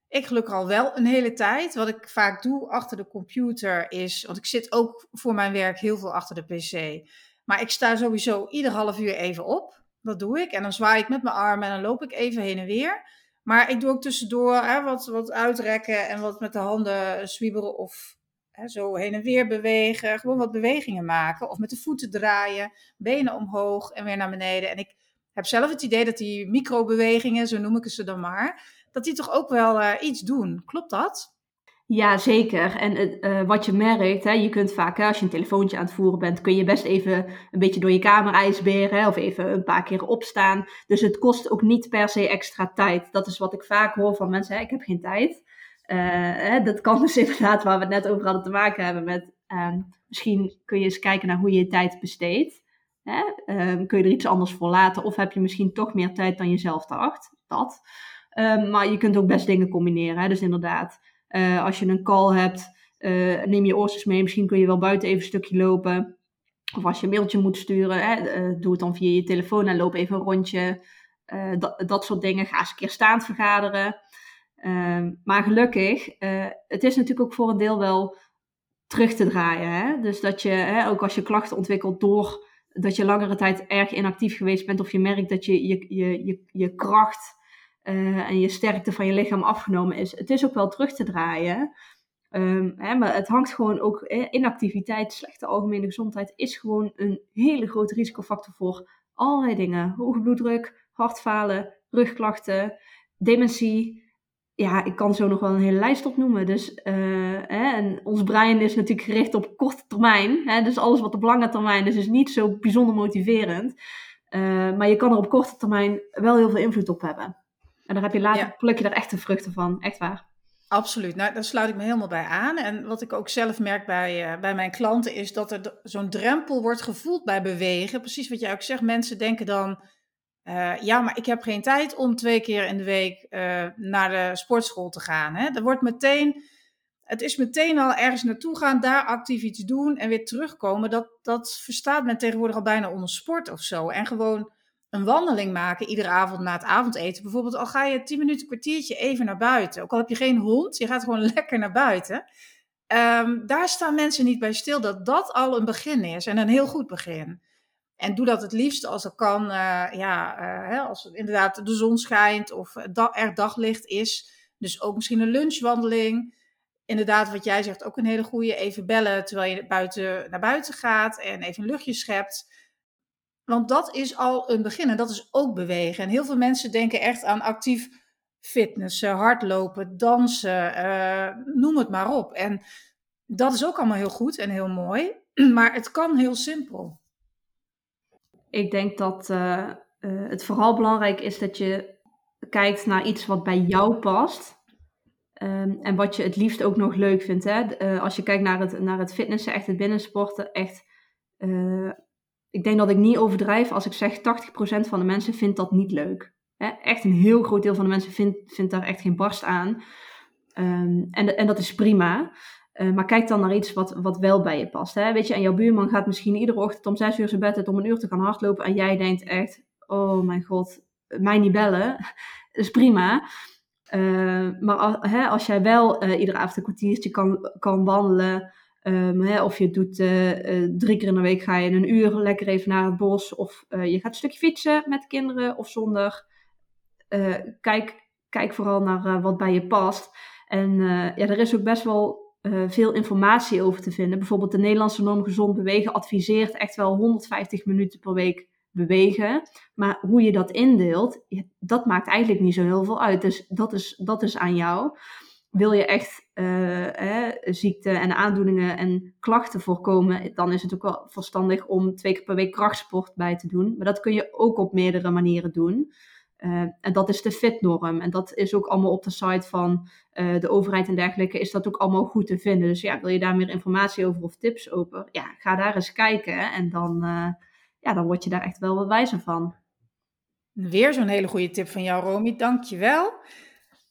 ik gelukkig al wel een hele tijd. Wat ik vaak doe achter de computer is, want ik zit ook voor mijn werk heel veel achter de pc. Maar ik sta sowieso ieder half uur even op. Dat doe ik. En dan zwaai ik met mijn armen en dan loop ik even heen en weer. Maar ik doe ook tussendoor hè, wat, wat uitrekken en wat met de handen zwieberen of hè, zo heen en weer bewegen. Gewoon wat bewegingen maken. Of met de voeten draaien, benen omhoog en weer naar beneden. En ik heb zelf het idee dat die microbewegingen, zo noem ik ze dan maar, dat die toch ook wel uh, iets doen. Klopt dat? Ja, zeker. En uh, wat je merkt, hè, je kunt vaak, hè, als je een telefoontje aan het voeren bent, kun je best even een beetje door je kamer ijsberen of even een paar keer opstaan. Dus het kost ook niet per se extra tijd. Dat is wat ik vaak hoor van mensen, hè, ik heb geen tijd. Uh, hè, dat kan dus inderdaad, waar we het net over hadden, te maken hebben met, uh, misschien kun je eens kijken naar hoe je je tijd besteedt. Ehm, kun je er iets anders voor laten of heb je misschien toch meer tijd dan je zelf dacht? Dat. Ehm, maar je kunt ook best dingen combineren, hè? dus inderdaad uh, als je een call hebt, uh, neem je oortjes mee. Misschien kun je wel buiten even een stukje lopen. Of als je een mailtje moet sturen, hè, uh, doe het dan via je telefoon en loop even een rondje. Dat, dat, soort dingen. Ga eens een keer staand vergaderen. Ehm, maar gelukkig, het is natuurlijk ook voor een deel wel terug te draaien. Hè? Dus dat je, hè, ook als je klachten ontwikkelt door dat je langere tijd erg inactief geweest bent, of je merkt dat je je, je, je, je kracht uh, en je sterkte van je lichaam afgenomen is. Het is ook wel terug te draaien. Um, hè, maar het hangt gewoon ook, inactiviteit, slechte algemene gezondheid, is gewoon een hele grote risicofactor voor allerlei dingen. Hoge bloeddruk, hartfalen, rugklachten, dementie. Ja, ik kan zo nog wel een hele lijst opnoemen. Dus, uh, hè, en ons brein is natuurlijk gericht op korte termijn. Hè, dus alles wat op lange termijn is, is niet zo bijzonder motiverend. Uh, maar je kan er op korte termijn wel heel veel invloed op hebben. En dan heb je later, pluk je daar echt de vruchten van. Echt waar. Absoluut, nou, daar sluit ik me helemaal bij aan. En wat ik ook zelf merk bij, uh, bij mijn klanten is dat er zo'n drempel wordt gevoeld bij bewegen. Precies wat jij ook zegt, mensen denken dan, ja, maar ik heb geen tijd om twee keer in de week naar de sportschool te gaan. Hè? Er wordt meteen het is meteen al ergens naartoe gaan, daar actief iets doen en weer terugkomen. Dat, dat verstaat men tegenwoordig al bijna onder sport of zo. En gewoon een wandeling maken iedere avond na het avondeten. Bijvoorbeeld al ga je tien minuten, kwartiertje even naar buiten. Ook al heb je geen hond, je gaat gewoon lekker naar buiten. Ehm, daar staan mensen niet bij stil dat dat al een begin is en een heel goed begin. En doe dat het liefst als het kan, uh, ja, uh, als inderdaad de zon schijnt of er daglicht is. Dus ook misschien een lunchwandeling inderdaad, wat jij zegt, ook een hele goede. Even bellen terwijl je buiten, naar buiten gaat en even een luchtje schept. Want dat is al een begin en dat is ook bewegen. En heel veel mensen denken echt aan actief fitnessen, hardlopen, dansen, uh, noem het maar op. En dat is ook allemaal heel goed en heel mooi, maar het kan heel simpel. Ik denk dat uh, uh, het vooral belangrijk is dat je kijkt naar iets wat bij jou past. Um, en wat je het liefst ook nog leuk vindt. Hè? Als je kijkt naar het, naar het fitnessen, echt het binnensporten, echt. Ik denk dat ik niet overdrijf als ik zeg 80% van de mensen vindt dat niet leuk. Echt een heel groot deel van de mensen vindt, vindt daar echt geen barst aan. Um, en, en dat is prima. Uh, maar kijk dan naar iets wat, wat wel bij je past. Hè? Weet je, en jouw buurman gaat misschien iedere ochtend om 6 uur zijn bed uit om een uur te gaan hardlopen. En jij denkt echt, oh mijn god, mij niet bellen. dat is prima. Uh, maar als, hè, als jij wel uh, iedere avond een kwartiertje kan, kan wandelen, hè, of je doet uh, drie keer in de week ga je een uur lekker even naar het bos, of je gaat een stukje fietsen met kinderen of zonder. kijk, kijk vooral naar wat bij je past. En ja, er is ook best wel veel informatie over te vinden. Bijvoorbeeld de Nederlandse norm gezond bewegen adviseert echt wel 150 minuten per week bewegen. Maar hoe je dat indeelt, dat maakt eigenlijk niet zo heel veel uit. Dus dat is, dat is aan jou. Wil je echt uh, ziekte en aandoeningen en klachten voorkomen, dan is het ook wel verstandig om twee keer per week krachtsport bij te doen. Maar dat kun je ook op meerdere manieren doen. Uh, en dat is de fitnorm. En dat is ook allemaal op de site van uh, de overheid en dergelijke. Is dat ook allemaal goed te vinden. Dus ja, wil je daar meer informatie over of tips over? Ja, ga daar eens kijken. En dan, ja, dan word je daar echt wel wat wijzer van. Weer zo'n hele goede tip van jou, Romy. Dank je wel.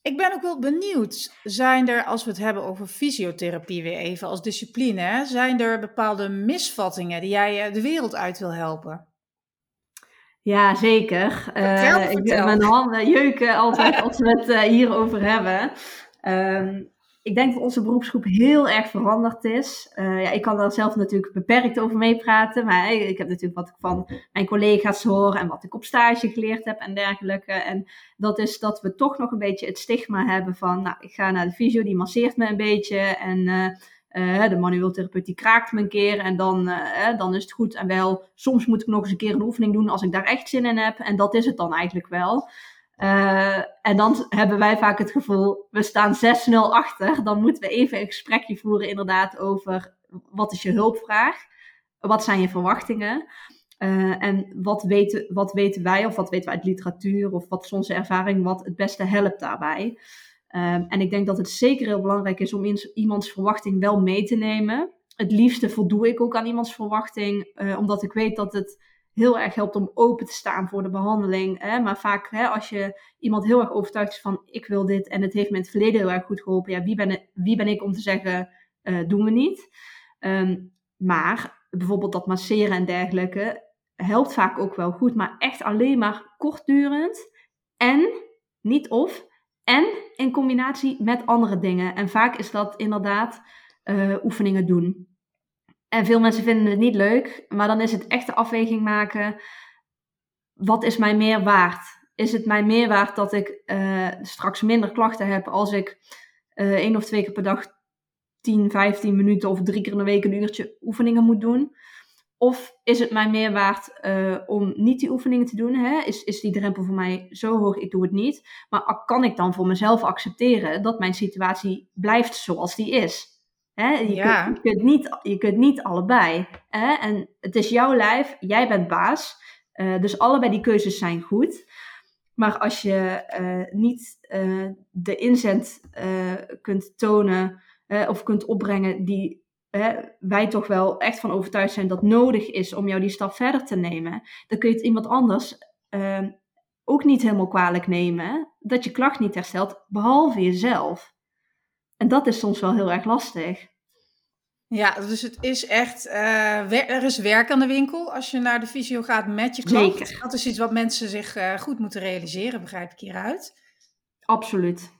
Ik ben ook wel benieuwd, zijn er, als we het hebben over fysiotherapie weer even als discipline, zijn er bepaalde misvattingen die jij eh, de wereld uit wil helpen? Ja, zeker. Vertel, uh, ik, mijn handen jeuken altijd als we het uh, hierover hebben. Um, ik denk dat onze beroepsgroep heel erg veranderd is. Uh, ja, ik kan daar zelf natuurlijk beperkt over meepraten. Maar ik heb natuurlijk wat ik van mijn collega's hoor en wat ik op stage geleerd heb en dergelijke. En dat is dat we toch nog een beetje het stigma hebben van, nou, ik ga naar de fysio, die masseert me een beetje. En uh, de manueel therapeut die kraakt me een keer en dan, dan is het goed. En wel, soms moet ik nog eens een keer een oefening doen als ik daar echt zin in heb. En dat is het dan eigenlijk wel. Uh, en dan hebben wij vaak het gevoel, we staan 6-0 achter. Dan moeten we even een gesprekje voeren inderdaad over wat is je hulpvraag? Wat zijn je verwachtingen? Uh, en wat weten, wat weten wij of wat weten wij uit literatuur of wat is onze ervaring wat het beste helpt daarbij? Uh, en ik denk dat het zeker heel belangrijk is om iemands verwachting wel mee te nemen. Het liefste voldoe ik ook aan iemands verwachting, uh, omdat ik weet dat het heel erg helpt om open te staan voor de behandeling. Hè? Maar vaak hè, als je iemand heel erg overtuigd is van ik wil dit en het heeft me in het verleden heel erg goed geholpen. Ja, wie ben, wie ben ik om te zeggen uh, doen we niet. Um, maar bijvoorbeeld dat masseren en dergelijke helpt vaak ook wel goed. Maar echt alleen maar kortdurend en niet of en in combinatie met andere dingen. En vaak is dat inderdaad uh, oefeningen doen. En veel mensen vinden het niet leuk, maar dan is het echt de afweging maken: wat is mij meer waard? Is het mij meer waard dat ik uh, straks minder klachten heb als ik uh, één of twee keer per dag 10, 15 minuten of drie keer in de week een uurtje oefeningen moet doen? Of is het mij meer waard uh, om niet die oefeningen te doen? Hè? Is, is die drempel voor mij zo hoog, ik doe het niet? Maar kan ik dan voor mezelf accepteren dat mijn situatie blijft zoals die is? Hè? Je, ja. kunt, je, kunt, niet, je kunt niet allebei. Hè? En het is jouw lijf, jij bent baas. Uh, dus allebei die keuzes zijn goed. Maar als je uh, niet uh, de inzet kunt tonen of kunt opbrengen die wij toch wel echt van overtuigd zijn dat nodig is om jou die stap verder te nemen, dan kun je het iemand anders ook niet helemaal kwalijk nemen dat je klacht niet herstelt, behalve jezelf. En dat is soms wel heel erg lastig. Ja, dus het is echt, uh, er is werk aan de winkel als je naar de fysio gaat met je. Zeker. Dat is iets wat mensen zich uh, goed moeten realiseren, begrijp ik hieruit. Absoluut.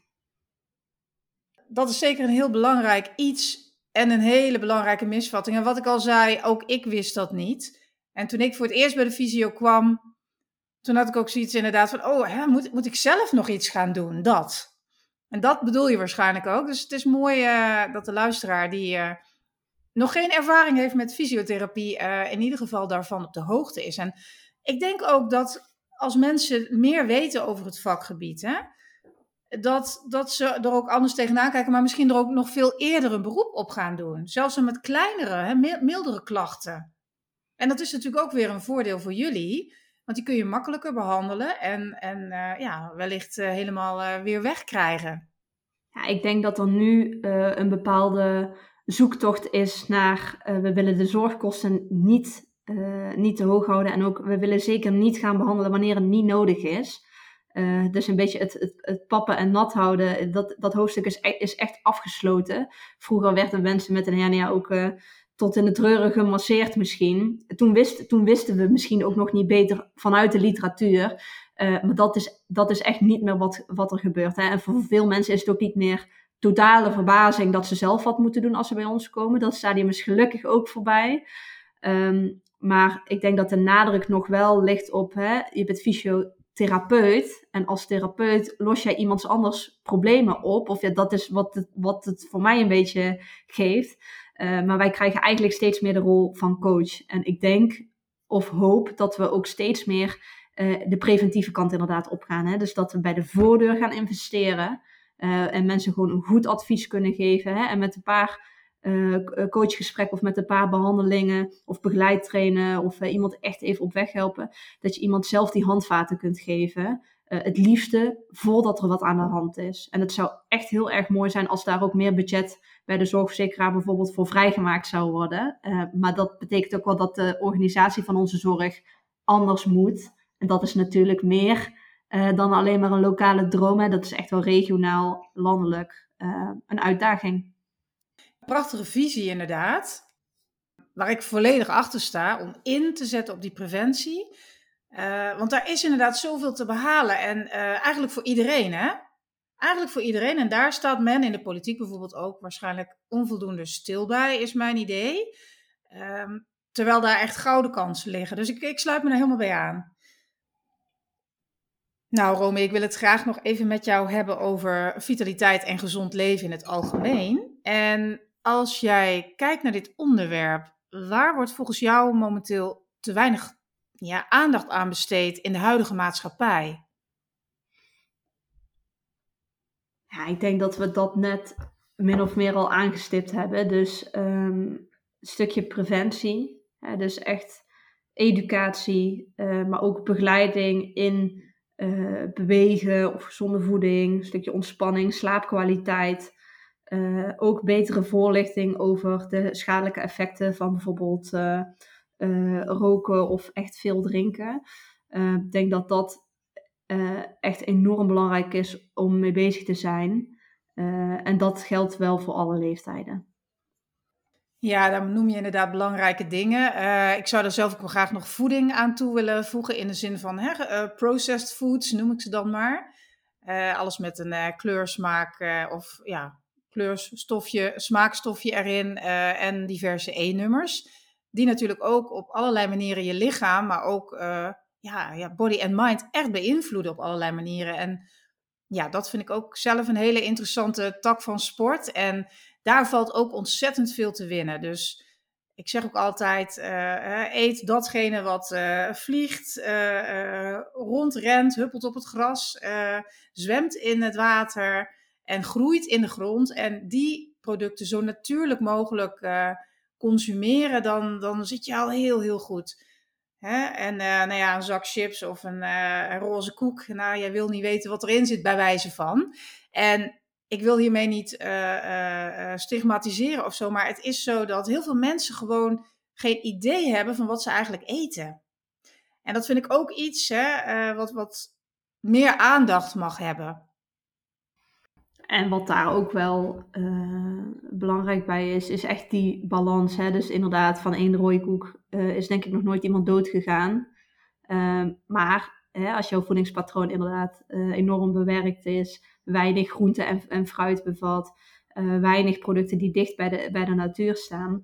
Dat is zeker een heel belangrijk iets en een hele belangrijke misvatting. En wat ik al zei, ook ik wist dat niet. En toen ik voor het eerst bij de fysio kwam, toen had ik ook zoiets inderdaad van, oh, hè, moet, moet ik zelf nog iets gaan doen? Dat. En dat bedoel je waarschijnlijk ook. Dus het is mooi uh, dat de luisteraar die uh, nog geen ervaring heeft met fysiotherapie, uh, in ieder geval daarvan op de hoogte is. En ik denk ook dat als mensen meer weten over het vakgebied, hè, dat, dat ze er ook anders tegenaan kijken, maar misschien er ook nog veel eerder een beroep op gaan doen. Zelfs met kleinere, hè, mildere klachten. En dat is natuurlijk ook weer een voordeel voor jullie, want die kun je makkelijker behandelen en, en uh, ja, wellicht uh, helemaal uh, weer wegkrijgen. Ja, ik denk dat er nu een bepaalde zoektocht is naar, we willen de zorgkosten niet, niet te hoog houden en ook we willen zeker niet gaan behandelen wanneer het niet nodig is. Dus een beetje het, het, het, pappen en nat houden, dat, dat hoofdstuk is, e-, is echt afgesloten. Vroeger werden mensen met een hernia ook tot in de treuren gemasseerd misschien. Toen, wist, toen wisten we misschien ook nog niet beter vanuit de literatuur. Uh, maar dat is, dat is echt niet meer wat, wat er gebeurt. Hè. En voor veel mensen is het ook niet meer totale verbazing dat ze zelf wat moeten doen als ze bij ons komen. Dat stadium is gelukkig ook voorbij. Um, maar ik denk dat de nadruk nog wel ligt op, hè, je bent fysio therapeut. En als therapeut los jij iemands anders problemen op. Of ja, dat is wat het, wat het voor mij een beetje geeft. Uh, maar wij krijgen eigenlijk steeds meer de rol van coach. En ik denk of hoop dat we ook steeds meer uh, de preventieve kant inderdaad opgaan. Hè? Dus dat we bij de voordeur gaan investeren. Uh, en mensen gewoon een goed advies kunnen geven. Hè? En met een paar uh, coachgesprek of met een paar behandelingen of begeleidtrainen of uh, iemand echt even op weg helpen, dat je iemand zelf die handvaten kunt geven. Het liefste voordat er wat aan de hand is. En het zou echt heel erg mooi zijn als daar ook meer budget bij de zorgverzekeraar bijvoorbeeld voor vrijgemaakt zou worden. maar dat betekent ook wel dat de organisatie van onze zorg anders moet. En dat is natuurlijk meer dan alleen maar een lokale droom. Hè. Dat is echt wel regionaal, landelijk een uitdaging prachtige visie inderdaad. Waar ik volledig achter sta om in te zetten op die preventie. Want daar is inderdaad zoveel te behalen. En eigenlijk voor iedereen, hè? Eigenlijk voor iedereen. En daar staat men in de politiek bijvoorbeeld ook waarschijnlijk onvoldoende stil bij, is mijn idee. Um, terwijl daar echt gouden kansen liggen. Dus ik, ik sluit me daar helemaal bij aan. Nou, Romy, ik wil het graag nog even met jou hebben over vitaliteit en gezond leven in het algemeen. En als jij kijkt naar dit onderwerp, waar wordt volgens jou momenteel te weinig ja, aandacht aan besteed in de huidige maatschappij? Ja, ik denk dat we dat net min of meer al aangestipt hebben. Dus um, een stukje preventie. dus echt educatie, uh, maar ook begeleiding in uh, bewegen of gezonde voeding. Een stukje ontspanning, slaapkwaliteit. Uh, ook betere voorlichting over de schadelijke effecten van bijvoorbeeld roken of echt veel drinken. Ik denk dat dat echt enorm belangrijk is om mee bezig te zijn. en dat geldt wel voor alle leeftijden. Ja, dan noem je inderdaad belangrijke dingen. ik zou er zelf ook wel graag nog voeding aan toe willen voegen in de zin van hè, processed foods, noem ik ze dan maar. alles met een kleursmaak of ja, kleurstofje, smaakstofje erin en diverse E-nummers. Die natuurlijk ook op allerlei manieren je lichaam, maar ook ja, ja, body en mind echt beïnvloeden op allerlei manieren. En ja, dat vind ik ook zelf een hele interessante tak van sport. En daar valt ook ontzettend veel te winnen. Dus ik zeg ook altijd: uh, eet datgene wat uh, vliegt, uh, rondrent, huppelt op het gras, zwemt in het water en groeit in de grond. En die producten zo natuurlijk mogelijk consumeren, dan, dan zit je al heel, heel goed. Hè? En uh, nou ja, een zak chips of een, uh, een, roze koek. Nou, jij wil niet weten wat erin zit bij wijze van. En ik wil hiermee niet stigmatiseren of zo, maar het is zo dat heel veel mensen gewoon geen idee hebben van wat ze eigenlijk eten. En dat vind ik ook iets hè, wat, wat meer aandacht mag hebben. En wat daar ook wel belangrijk bij is, is echt die balans. Hè? Dus inderdaad, van één rooikoek uh, is denk ik nog nooit iemand dood gegaan. Uh, maar hè, als jouw voedingspatroon inderdaad enorm bewerkt is, weinig groente en, en fruit bevat, weinig producten die dicht bij de, bij de natuur staan,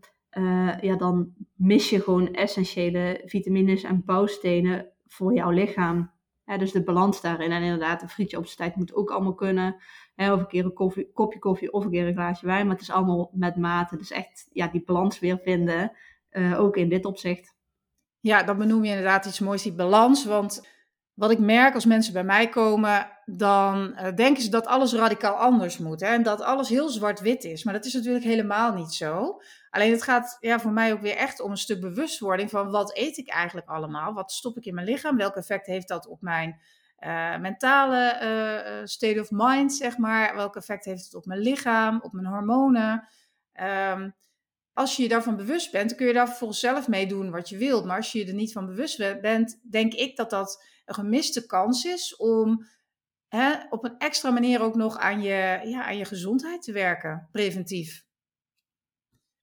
ja, dan mis je gewoon essentiële vitamines en bouwstenen voor jouw lichaam. dus de balans daarin. En inderdaad, een frietje op zijn tijd moet ook allemaal kunnen. Hè, of een keer een kopje koffie of een keer een glaasje wijn. Maar het is allemaal met mate. Dus echt ja, die balans weer vinden. Uh, ook in dit opzicht. Ja, dat benoem je inderdaad iets moois, die balans. Want wat ik merk als mensen bij mij komen, dan uh, denken ze dat alles radicaal anders moet. Hè? En dat alles heel zwart-wit is. Maar dat is natuurlijk helemaal niet zo. Alleen het gaat ja, voor mij ook weer echt om een stuk bewustwording van wat eet ik eigenlijk allemaal? Wat stop ik in mijn lichaam? Welk effect heeft dat op mijn uh, mentale state of mind, zeg maar. Welk effect heeft het op mijn lichaam, op mijn hormonen? Um, als je je daarvan bewust bent, dan kun je daar vervolgens zelf mee doen wat je wilt. Maar als je je er niet van bewust bent, denk ik dat dat een gemiste kans is om hè, op een extra manier ook nog aan je, ja, aan je gezondheid te werken, preventief.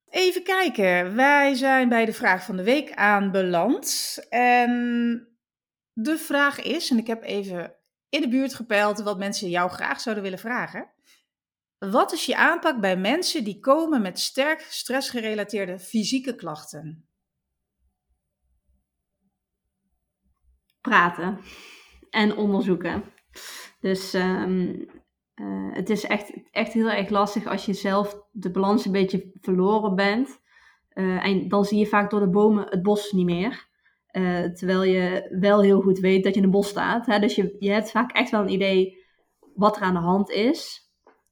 Even kijken, wij zijn bij de vraag van de week aanbeland. En de vraag is, en ik heb even in de buurt gepeild wat mensen jou graag zouden willen vragen. Wat is je aanpak bij mensen die komen met sterk stressgerelateerde fysieke klachten? Praten en onderzoeken. Dus um, uh, het is echt, echt heel erg lastig als je zelf de balans een beetje verloren bent. Uh, en dan zie je vaak door de bomen het bos niet meer. Uh, terwijl je wel heel goed weet dat je in een bos staat. Hè? Dus je, je hebt vaak echt wel een idee wat er aan de hand is.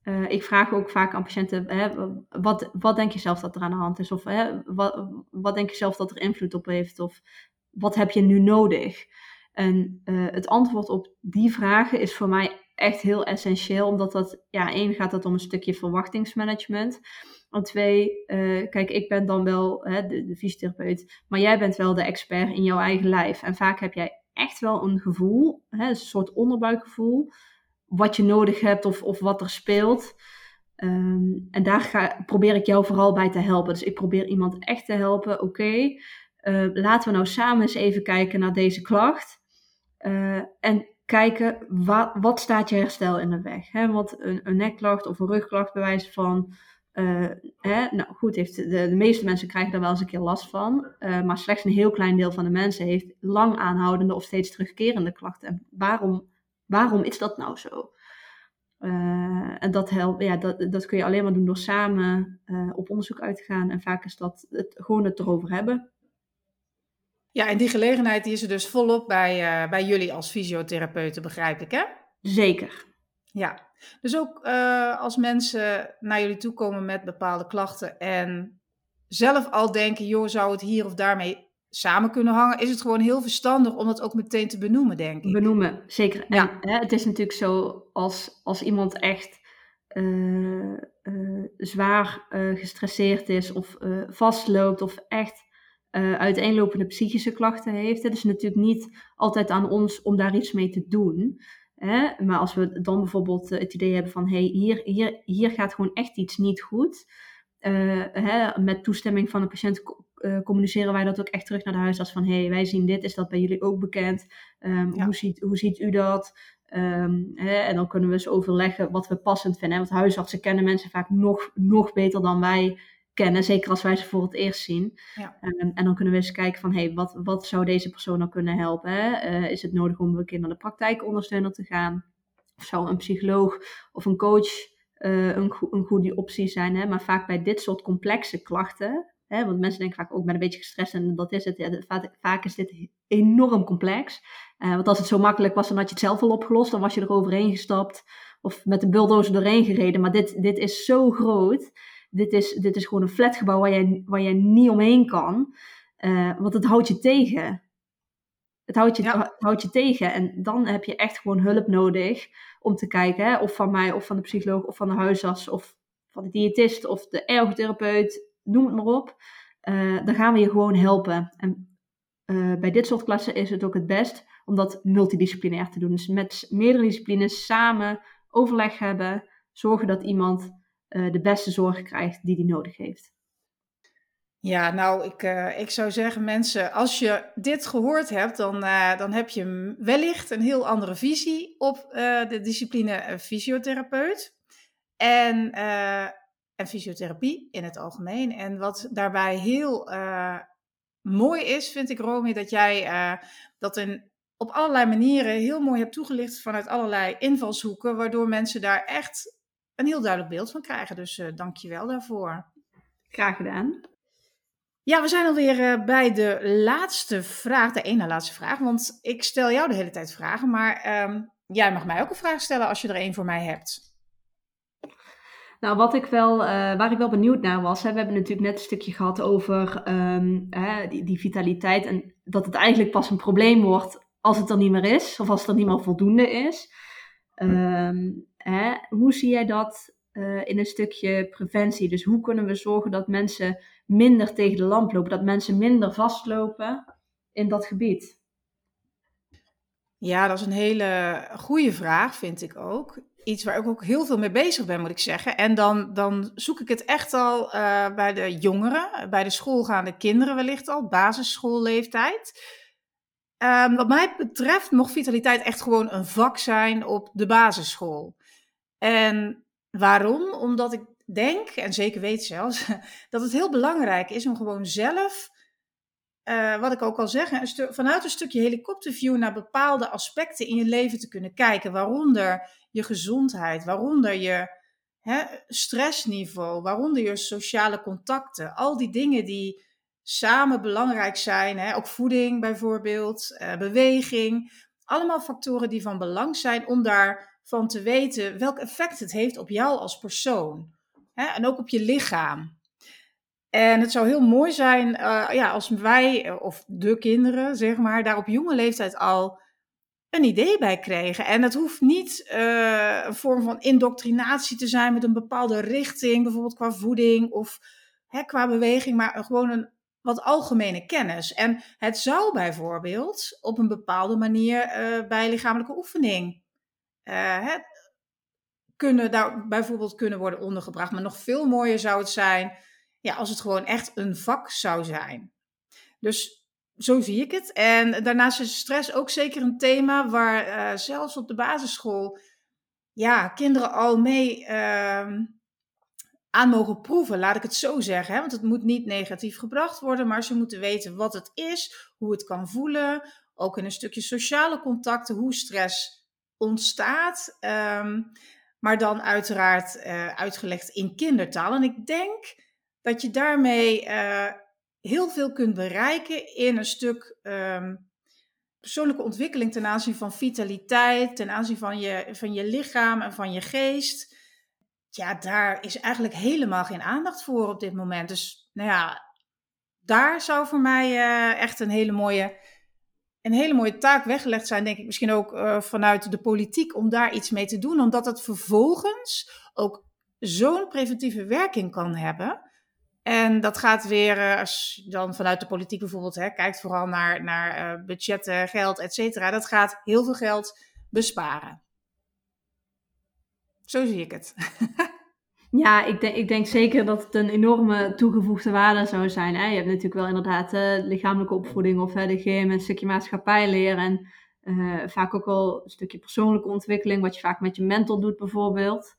Uh, ik vraag ook vaak aan patiënten, hè, wat, wat denk je zelf dat er aan de hand is? Of hè, wat, denk je zelf dat er invloed op heeft? Of wat heb je nu nodig? En uh, het antwoord op die vragen is voor mij echt heel essentieel, omdat dat, ja, één gaat het om een stukje verwachtingsmanagement. En twee, uh, kijk, ik ben dan wel hè, de, de fysiotherapeut, maar jij bent wel de expert in jouw eigen lijf. En vaak heb jij echt wel een gevoel, hè, een soort onderbuikgevoel, wat je nodig hebt of, of wat er speelt. Um, en daar ga, probeer ik jou vooral bij te helpen. Dus ik probeer iemand echt te helpen. Oké, uh, laten we nou samen eens even kijken naar deze klacht. Uh, en kijken wat, wat staat je herstel in de weg. Hè? Want een, een nekklacht of een rugklacht bewijst van. Uh, hè, nou goed, heeft de, de, meeste mensen krijgen daar wel eens een keer last van. Maar slechts een heel klein deel van de mensen heeft lang aanhoudende of steeds terugkerende klachten. En waarom, waarom is dat nou zo? Uh, en dat, helpt, ja, dat, dat kun je alleen maar doen door samen op onderzoek uit te gaan. En vaak is dat het, gewoon het erover hebben. Ja, en die gelegenheid die is er dus volop bij, uh, bij jullie als fysiotherapeuten, begrijp ik, hè? Zeker. Ja, dus ook als mensen naar jullie toe komen met bepaalde klachten en zelf al denken, joh, zou het hier of daarmee samen kunnen hangen, is het gewoon heel verstandig om dat ook meteen te benoemen, denk ik. Benoemen, zeker. Ja. Hè, het is natuurlijk zo, als, als iemand echt uh, zwaar gestresseerd is of vastloopt of echt uiteenlopende psychische klachten heeft. Het is natuurlijk niet altijd aan ons om daar iets mee te doen. Hè? Maar als we dan bijvoorbeeld het idee hebben van hey, hier, hier, hier gaat gewoon echt iets niet goed. Hè, met toestemming van de patiënt uh, communiceren wij dat ook echt terug naar de huisarts van hey, wij zien dit, is dat bij jullie ook bekend? Um, ja. hoe, ziet, hoe ziet u dat? Um, hè, en dan kunnen we eens overleggen wat we passend vinden. Want huisartsen kennen mensen vaak nog, nog beter dan wij kennen, zeker als wij ze voor het eerst zien. Ja. Um, en dan kunnen we eens kijken van, hey, wat, wat zou deze persoon nou kunnen helpen? Uh, is het nodig om een keer naar de praktijkondersteuner te gaan? Of zou een psycholoog of een coach uh, een, go een goede optie zijn? Hè? Maar vaak bij dit soort complexe klachten, hè, want mensen denken vaak ook met een beetje gestrest en dat is het. Ja, vaak, is dit enorm complex. Uh, want als het zo makkelijk was, dan had je het zelf al opgelost. Dan was je er overheen gestapt of met de bulldozer doorheen gereden. Maar dit, dit is zo groot dit is, dit is gewoon een flatgebouw waar jij, waar jij niet omheen kan. Uh, want het houdt je tegen. Het houdt je, ja. houdt je tegen. En dan heb je echt gewoon hulp nodig om te kijken, hè, of van mij, of van de psycholoog, of van de huisarts, of van de diëtist, of de ergotherapeut, noem het maar op. Uh, dan gaan we je gewoon helpen. En uh, bij dit soort klassen is het ook het best om dat multidisciplinair te doen. Dus met meerdere disciplines samen overleg hebben, zorgen dat iemand uh, de beste zorg krijgt die hij nodig heeft. Ja, nou, ik, ik zou zeggen, mensen, als je dit gehoord hebt, dan, dan heb je wellicht een heel andere visie op de discipline fysiotherapeut. En, en fysiotherapie in het algemeen. En wat daarbij heel mooi is, vind ik, Romy, dat jij dat in, op allerlei manieren heel mooi hebt toegelicht vanuit allerlei invalshoeken, waardoor mensen daar echt een heel duidelijk beeld van krijgen. Dus uh, dank je wel daarvoor. Graag gedaan. Ja, we zijn alweer bij de laatste vraag, de ene laatste vraag. Want ik stel jou de hele tijd vragen, maar um, jij mag mij ook een vraag stellen als je er een voor mij hebt. Nou, wat ik wel, uh, waar ik wel benieuwd naar was, hè, we hebben natuurlijk net een stukje gehad over um, hè, die, die, vitaliteit en dat het eigenlijk pas een probleem wordt als het er niet meer is, of als het er niet meer voldoende is. Um, hè, hoe zie jij dat uh, in een stukje preventie? Dus hoe kunnen we zorgen dat mensen minder tegen de lamp lopen, dat mensen minder vastlopen in dat gebied? Ja, dat is een hele goede vraag, vind ik ook. Iets waar ik ook heel veel mee bezig ben, moet ik zeggen. En dan, dan zoek ik het echt al uh, bij de jongeren, bij de schoolgaande kinderen wellicht al, basisschoolleeftijd. Um, wat mij betreft mocht vitaliteit echt gewoon een vak zijn op de basisschool. En waarom? Omdat ik denk, en zeker weet zelfs, dat het heel belangrijk is om gewoon zelf, uh, wat ik ook al zeg, vanuit een stukje helikopterview naar bepaalde aspecten in je leven te kunnen kijken. Waaronder je gezondheid, waaronder je hè, stressniveau, waaronder je sociale contacten. Al die dingen die samen belangrijk zijn. Hè? Ook voeding bijvoorbeeld, uh, beweging. Allemaal factoren die van belang zijn om daarvan te weten welk effect het heeft op jou als persoon. Hè? En ook op je lichaam. En het zou heel mooi zijn uh, ja, als wij, eh, of de kinderen, zeg maar, daar op jonge leeftijd al een idee bij kregen. En het hoeft niet uh, een vorm van indoctrinatie te zijn met een bepaalde richting, bijvoorbeeld qua voeding of hè, qua beweging, maar gewoon een wat algemene kennis. En het zou bijvoorbeeld op een bepaalde manier bij lichamelijke oefening kunnen daar bijvoorbeeld kunnen worden ondergebracht. Maar nog veel mooier zou het zijn ja, als het gewoon echt een vak zou zijn. Dus zo zie ik het. En daarnaast is stress ook zeker een thema waar uh, zelfs op de basisschool ja, kinderen al mee ehm, aan mogen proeven, laat ik het zo zeggen. Hè? Want het moet niet negatief gebracht worden, maar ze moeten weten wat het is, hoe het kan voelen. Ook in een stukje sociale contacten, hoe stress ontstaat. Um, maar dan uiteraard uh, uitgelegd in kindertaal. En ik denk dat je daarmee uh, heel veel kunt bereiken in een stuk um, persoonlijke ontwikkeling ten aanzien van vitaliteit, ten aanzien van je, van je lichaam en van je geest ja, daar is eigenlijk helemaal geen aandacht voor op dit moment. Dus nou ja, daar zou voor mij uh, echt een hele mooie, een hele mooie taak weggelegd zijn, denk ik misschien ook uh, vanuit de politiek, om daar iets mee te doen. Omdat het vervolgens ook zo'n preventieve werking kan hebben. En dat gaat weer, uh, als je dan vanuit de politiek bijvoorbeeld hè, kijkt, vooral naar, naar budgetten, geld, et cetera, dat gaat heel veel geld besparen. Zo zie ik het. ja, ik denk, ik denk zeker dat het een enorme toegevoegde waarde zou zijn. Hè? Je hebt natuurlijk wel inderdaad uh, lichamelijke opvoeding of de gym, een stukje maatschappij leren. En vaak ook wel een stukje persoonlijke ontwikkeling, wat je vaak met je mentor doet bijvoorbeeld.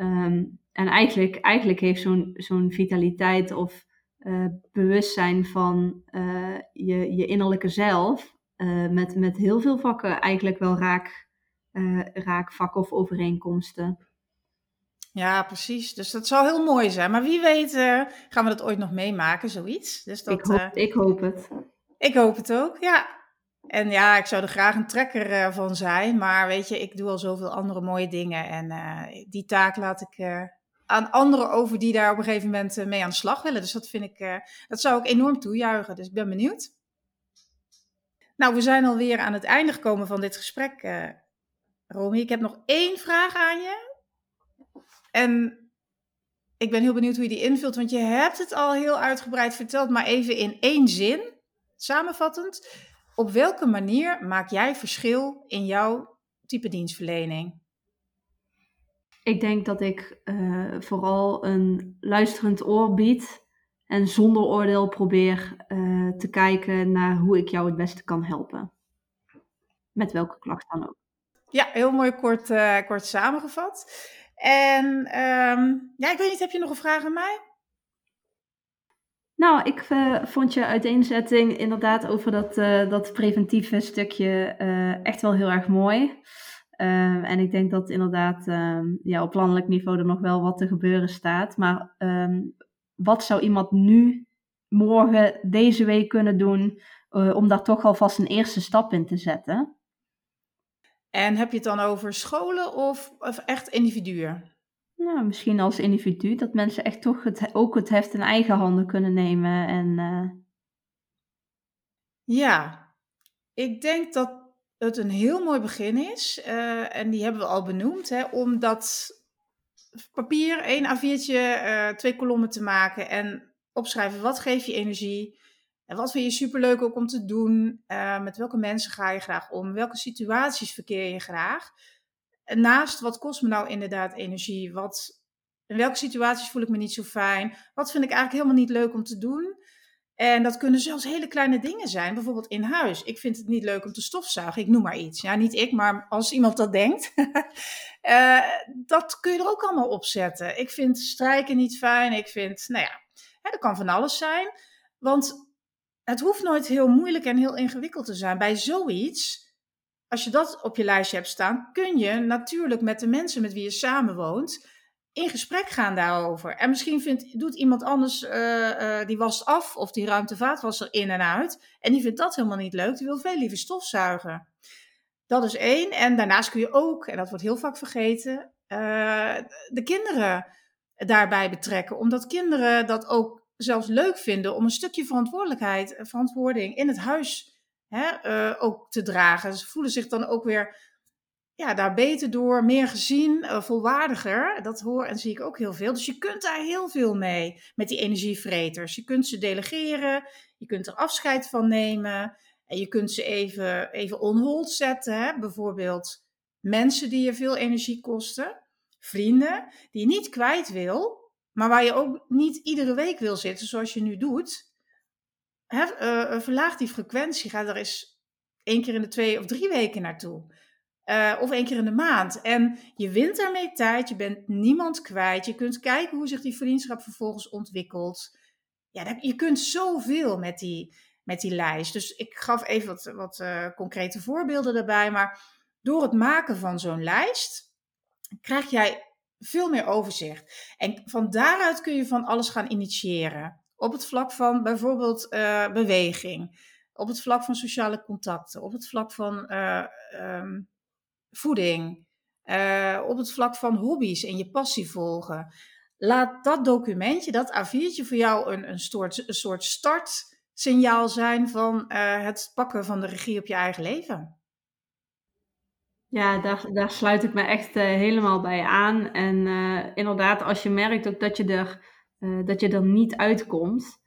Um, en eigenlijk, eigenlijk heeft zo'n zo'n vitaliteit of bewustzijn van je, je innerlijke zelf met, met heel veel vakken eigenlijk wel raak uh, raakvakken of overeenkomsten. Ja, precies. Dus dat zou heel mooi zijn. Maar wie weet gaan we dat ooit nog meemaken, zoiets. Dus dat, ik, hoop, ik hoop het. Ik hoop het ook, ja. En ja, ik zou er graag een trekker van zijn. Maar weet je, ik doe al zoveel andere mooie dingen. En die taak laat ik aan anderen over die daar op een gegeven moment mee aan de slag willen. Dus dat vind ik, dat zou ik enorm toejuichen. Dus ik ben benieuwd. Nou, we zijn alweer aan het einde gekomen van dit gesprek, Romy, ik heb nog één vraag aan je. En ik ben heel benieuwd hoe je die invult, want je hebt het al heel uitgebreid verteld, maar even in één zin, samenvattend. Op welke manier maak jij verschil in jouw type dienstverlening? Ik denk dat ik uh, vooral een luisterend oor bied en zonder oordeel probeer uh, te kijken naar hoe ik jou het beste kan helpen. Met welke klacht dan ook. Ja, heel mooi kort, uh, kort samengevat. En um, ja, ik weet niet, heb je nog een vraag aan mij? Nou, ik uh, vond je uiteenzetting inderdaad over dat, uh, dat preventieve stukje uh, echt wel heel erg mooi. Ehm, en ik denk dat inderdaad um, ja, op landelijk niveau er nog wel wat te gebeuren staat. Maar um, wat zou iemand nu, morgen, deze week kunnen doen om daar toch alvast een eerste stap in te zetten? En heb je het dan over scholen of, of echt individuen? Nou, misschien als individu, dat mensen echt toch het, ook het heft in eigen handen kunnen nemen. En, uh... Ja, ik denk dat het een heel mooi begin is. Uh, en die hebben we al benoemd, hè, om dat papier, één A4'tje, uh, twee kolommen te maken en opschrijven wat geeft je energie. En wat vind je superleuk ook om te doen? Met welke mensen ga je graag om? Welke situaties verkeer je graag? Naast wat kost me nou inderdaad energie? Wat, in welke situaties voel ik me niet zo fijn? Wat vind ik eigenlijk helemaal niet leuk om te doen? En dat kunnen zelfs hele kleine dingen zijn, bijvoorbeeld in huis. Ik vind het niet leuk om te stofzuigen, ik noem maar iets. Ja, niet ik, maar als iemand dat denkt. uh, dat kun je er ook allemaal op zetten. Ik vind strijken niet fijn, ik vind, nou ja, hè, dat kan van alles zijn. Want het hoeft nooit heel moeilijk en heel ingewikkeld te zijn. Bij zoiets, als je dat op je lijstje hebt staan, kun je natuurlijk met de mensen met wie je samenwoont in gesprek gaan daarover. En misschien vindt, doet iemand anders, uh, uh, die wast af of die ruimt de vaatwasser in en uit. En die vindt dat helemaal niet leuk. Die wil veel liever stofzuigen. Dat is één. En daarnaast kun je ook, en dat wordt heel vaak vergeten, uh, de kinderen daarbij betrekken. Omdat kinderen dat ook zelfs leuk vinden om een stukje verantwoordelijkheid, verantwoording in het huis hè, uh, ook te dragen. Ze voelen zich dan ook weer ja, daar beter door, meer gezien, uh, volwaardiger. Dat hoor en zie ik ook heel veel. Dus je kunt daar heel veel mee met die energievreters. Je kunt ze delegeren, je kunt er afscheid van nemen. En je kunt ze even, even on hold zetten. Hè? Bijvoorbeeld mensen die je veel energie kosten. Vrienden die je niet kwijt wil, maar waar je ook niet iedere week wil zitten zoals je nu doet. Uh, verlaag die frequentie. Ga er eens één keer in de twee of drie weken naartoe. Uh, of één keer in de maand. En je wint daarmee tijd. Je bent niemand kwijt. Je kunt kijken hoe zich die vriendschap vervolgens ontwikkelt. Ja, je kunt zoveel met die, met die lijst. Dus ik gaf even wat, wat uh, concrete voorbeelden daarbij. Maar door het maken van zo'n lijst krijg jij veel meer overzicht. En van daaruit kun je van alles gaan initiëren. Op het vlak van bijvoorbeeld uh, beweging, op het vlak van sociale contacten, op het vlak van uh, um, voeding, uh, op het vlak van hobby's en je passie volgen. Laat dat documentje, dat A4'tje voor jou een, een, soort, een soort startsignaal zijn van het pakken van de regie op je eigen leven. Ja, daar, daar sluit ik me echt helemaal bij aan. En inderdaad, als je merkt ook dat je er, uh, dat je er niet uitkomt,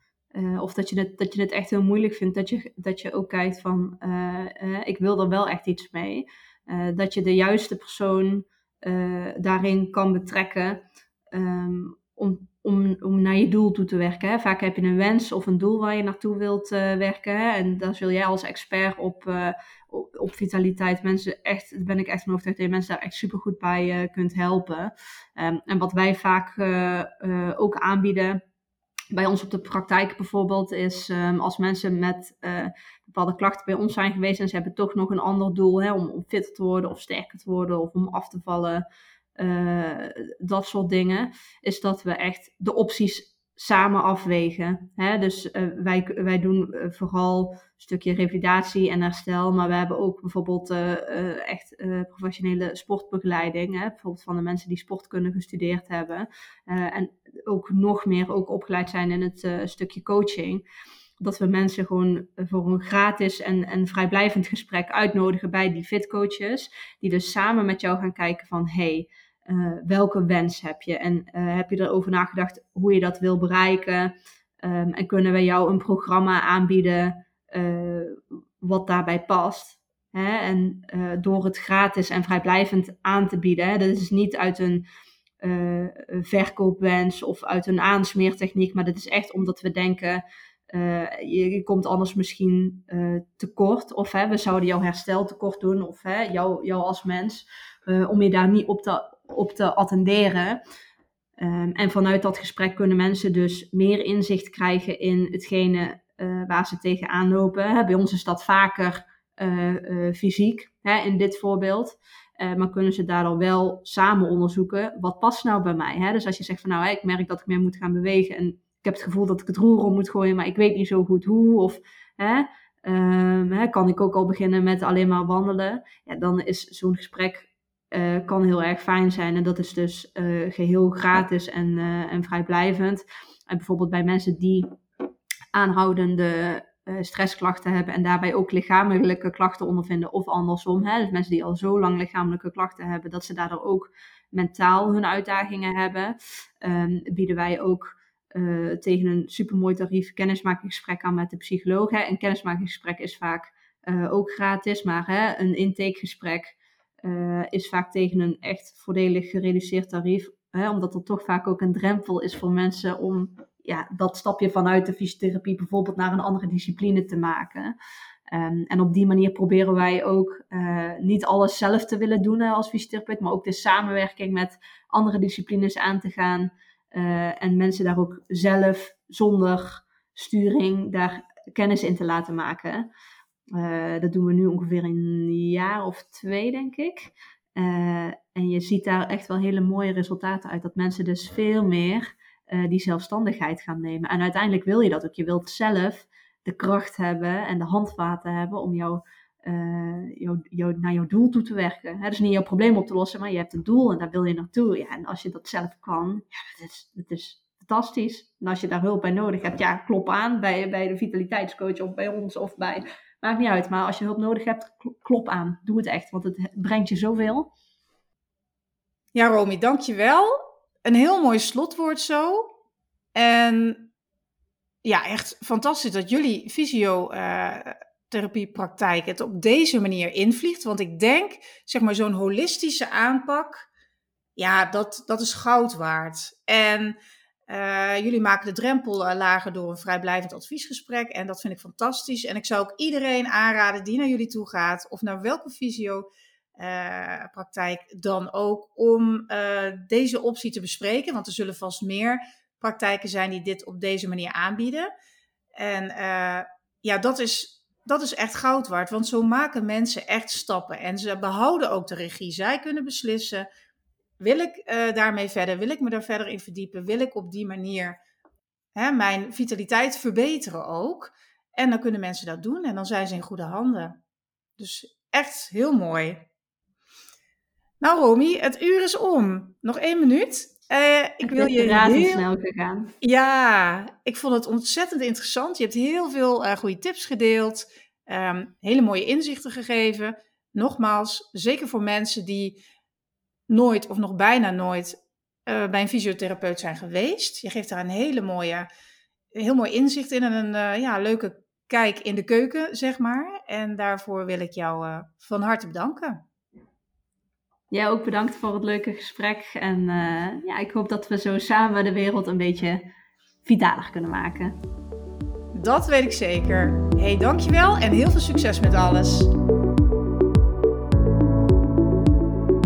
of dat je, het, dat je het echt heel moeilijk vindt, dat je, dat je ook kijkt van, ik wil er wel echt iets mee. dat je de juiste persoon daarin kan betrekken um, om om, om naar je doel toe te werken. Hè. Vaak heb je een wens of een doel waar je naartoe wilt werken. Hè. En daar zul jij als expert op, op, vitaliteit mensen echt, ben ik echt van overtuigd dat je mensen daar echt super goed bij uh, kunt helpen. Um, en wat wij vaak ook aanbieden bij ons op de praktijk bijvoorbeeld is um, als mensen met bepaalde klachten bij ons zijn geweest en ze hebben toch nog een ander doel hè, om, om fitter te worden of sterker te worden of om af te vallen. Dat soort dingen, is dat we echt de opties samen afwegen. Hè? Dus uh, wij, wij doen uh, vooral een stukje revalidatie en herstel, maar we hebben ook bijvoorbeeld echt professionele sportbegeleiding. Hè? Bijvoorbeeld van de mensen die sportkunde gestudeerd hebben. en ook nog meer ook opgeleid zijn in het stukje coaching dat we mensen gewoon voor een gratis en, en vrijblijvend gesprek uitnodigen bij die fitcoaches. Die dus samen met jou gaan kijken van, hey, uh, welke wens heb je? En uh, heb je erover nagedacht hoe je dat wil bereiken? Um, en kunnen we jou een programma aanbieden uh, wat daarbij past. Hè? En door het gratis en vrijblijvend aan te bieden. Hè? Dat is niet uit een verkoopwens of uit een aansmeertechniek, maar dat is echt omdat we denken. Je, je, komt anders misschien tekort. Of hè, we zouden jouw herstel tekort doen. Of hè, jou als mens. om je daar niet op te, op te attenderen. Um, en vanuit dat gesprek kunnen mensen dus meer inzicht krijgen in hetgene uh, waar ze tegenaan lopen. Bij ons is dat vaker uh, uh, fysiek, hè, in dit voorbeeld. maar kunnen ze daardoor wel samen onderzoeken, wat past nou bij mij? Hè? Dus als je zegt van nou, ik merk dat ik meer moet gaan bewegen en ik heb het gevoel dat ik het roer om moet gooien, maar ik weet niet zo goed hoe. Of hè, um, hè, kan ik ook al beginnen met alleen maar wandelen? Ja, dan is zo'n gesprek uh, kan heel erg fijn zijn. En dat is dus uh, geheel gratis en, uh, en vrijblijvend. En bijvoorbeeld bij mensen die aanhoudende stressklachten hebben en daarbij ook lichamelijke klachten ondervinden of andersom. Hè? Dus mensen die al zo lang lichamelijke klachten hebben, dat ze daardoor ook mentaal hun uitdagingen hebben, um, bieden wij ook tegen een supermooi tarief kennismakingsgesprek aan met de psycholoog. Een kennismakingsgesprek is vaak ook gratis, maar hè, een intakegesprek uh, is vaak tegen een echt voordelig gereduceerd tarief. Hè, omdat er toch vaak ook een drempel is voor mensen om ja, dat stapje vanuit de fysiotherapie bijvoorbeeld naar een andere discipline te maken. Um, en op die manier proberen wij ook uh, niet alles zelf te willen doen als fysiotherapeut, maar ook de samenwerking met andere disciplines aan te gaan. En mensen daar ook zelf zonder sturing daar kennis in te laten maken. Uh, dat doen we nu ongeveer een jaar of twee, denk ik. Uh, en je ziet daar echt wel hele mooie resultaten uit. Dat mensen dus veel meer uh, die zelfstandigheid gaan nemen. En uiteindelijk wil je dat ook. Je wilt zelf de kracht hebben en de handvaten hebben om jou, naar jouw doel toe te werken. Het is niet jouw probleem op te lossen, maar je hebt een doel en daar wil je naartoe. Ja, en als je dat zelf kan, ja, dat is, dat is fantastisch. En als je daar hulp bij nodig hebt, ja, klop aan bij, bij de vitaliteitscoach of bij ons of bij Maakt niet uit, maar als je hulp nodig hebt, klop aan. Doe het echt, want het brengt je zoveel. Ja, Romy, dankjewel. Een heel mooi slotwoord zo. En ja, echt fantastisch dat jullie fysiotherapiepraktijk het op deze manier invliegt. Want ik denk, zeg maar, zo'n holistische aanpak, ja, dat, dat is goud waard. En uh, jullie maken de drempel uh, lager door een vrijblijvend adviesgesprek. En dat vind ik fantastisch. En ik zou ook iedereen aanraden die naar jullie toe gaat, of naar welke fysiopraktijk uh, dan ook, om deze optie te bespreken. Want er zullen vast meer praktijken zijn die dit op deze manier aanbieden. En ja, dat is, dat is echt goud waard. Want zo maken mensen echt stappen. En ze behouden ook de regie. Zij kunnen beslissen wil ik uh, daarmee verder? Wil ik me daar verder in verdiepen? Wil ik op die manier hè, mijn vitaliteit verbeteren ook? En dan kunnen mensen dat doen en dan zijn ze in goede handen. Dus echt heel mooi. Nou, Romy, het uur is om. Nog één minuut. Uh, ik wil je heel snel gegaan. Ja, ik vond het ontzettend interessant. Je hebt heel veel uh, goede tips gedeeld, um, hele mooie inzichten gegeven. Nogmaals, zeker voor mensen die nooit of nog bijna nooit uh, bij een fysiotherapeut zijn geweest. Je geeft daar een hele mooie, heel mooi inzicht in en een uh, ja, leuke kijk in de keuken, zeg maar. En daarvoor wil ik jou uh, van harte bedanken. Jij ook bedankt voor het leuke gesprek. En ja, ik hoop dat we zo samen de wereld een beetje vitaler kunnen maken. Dat weet ik zeker. hey, dankjewel en heel veel succes met alles.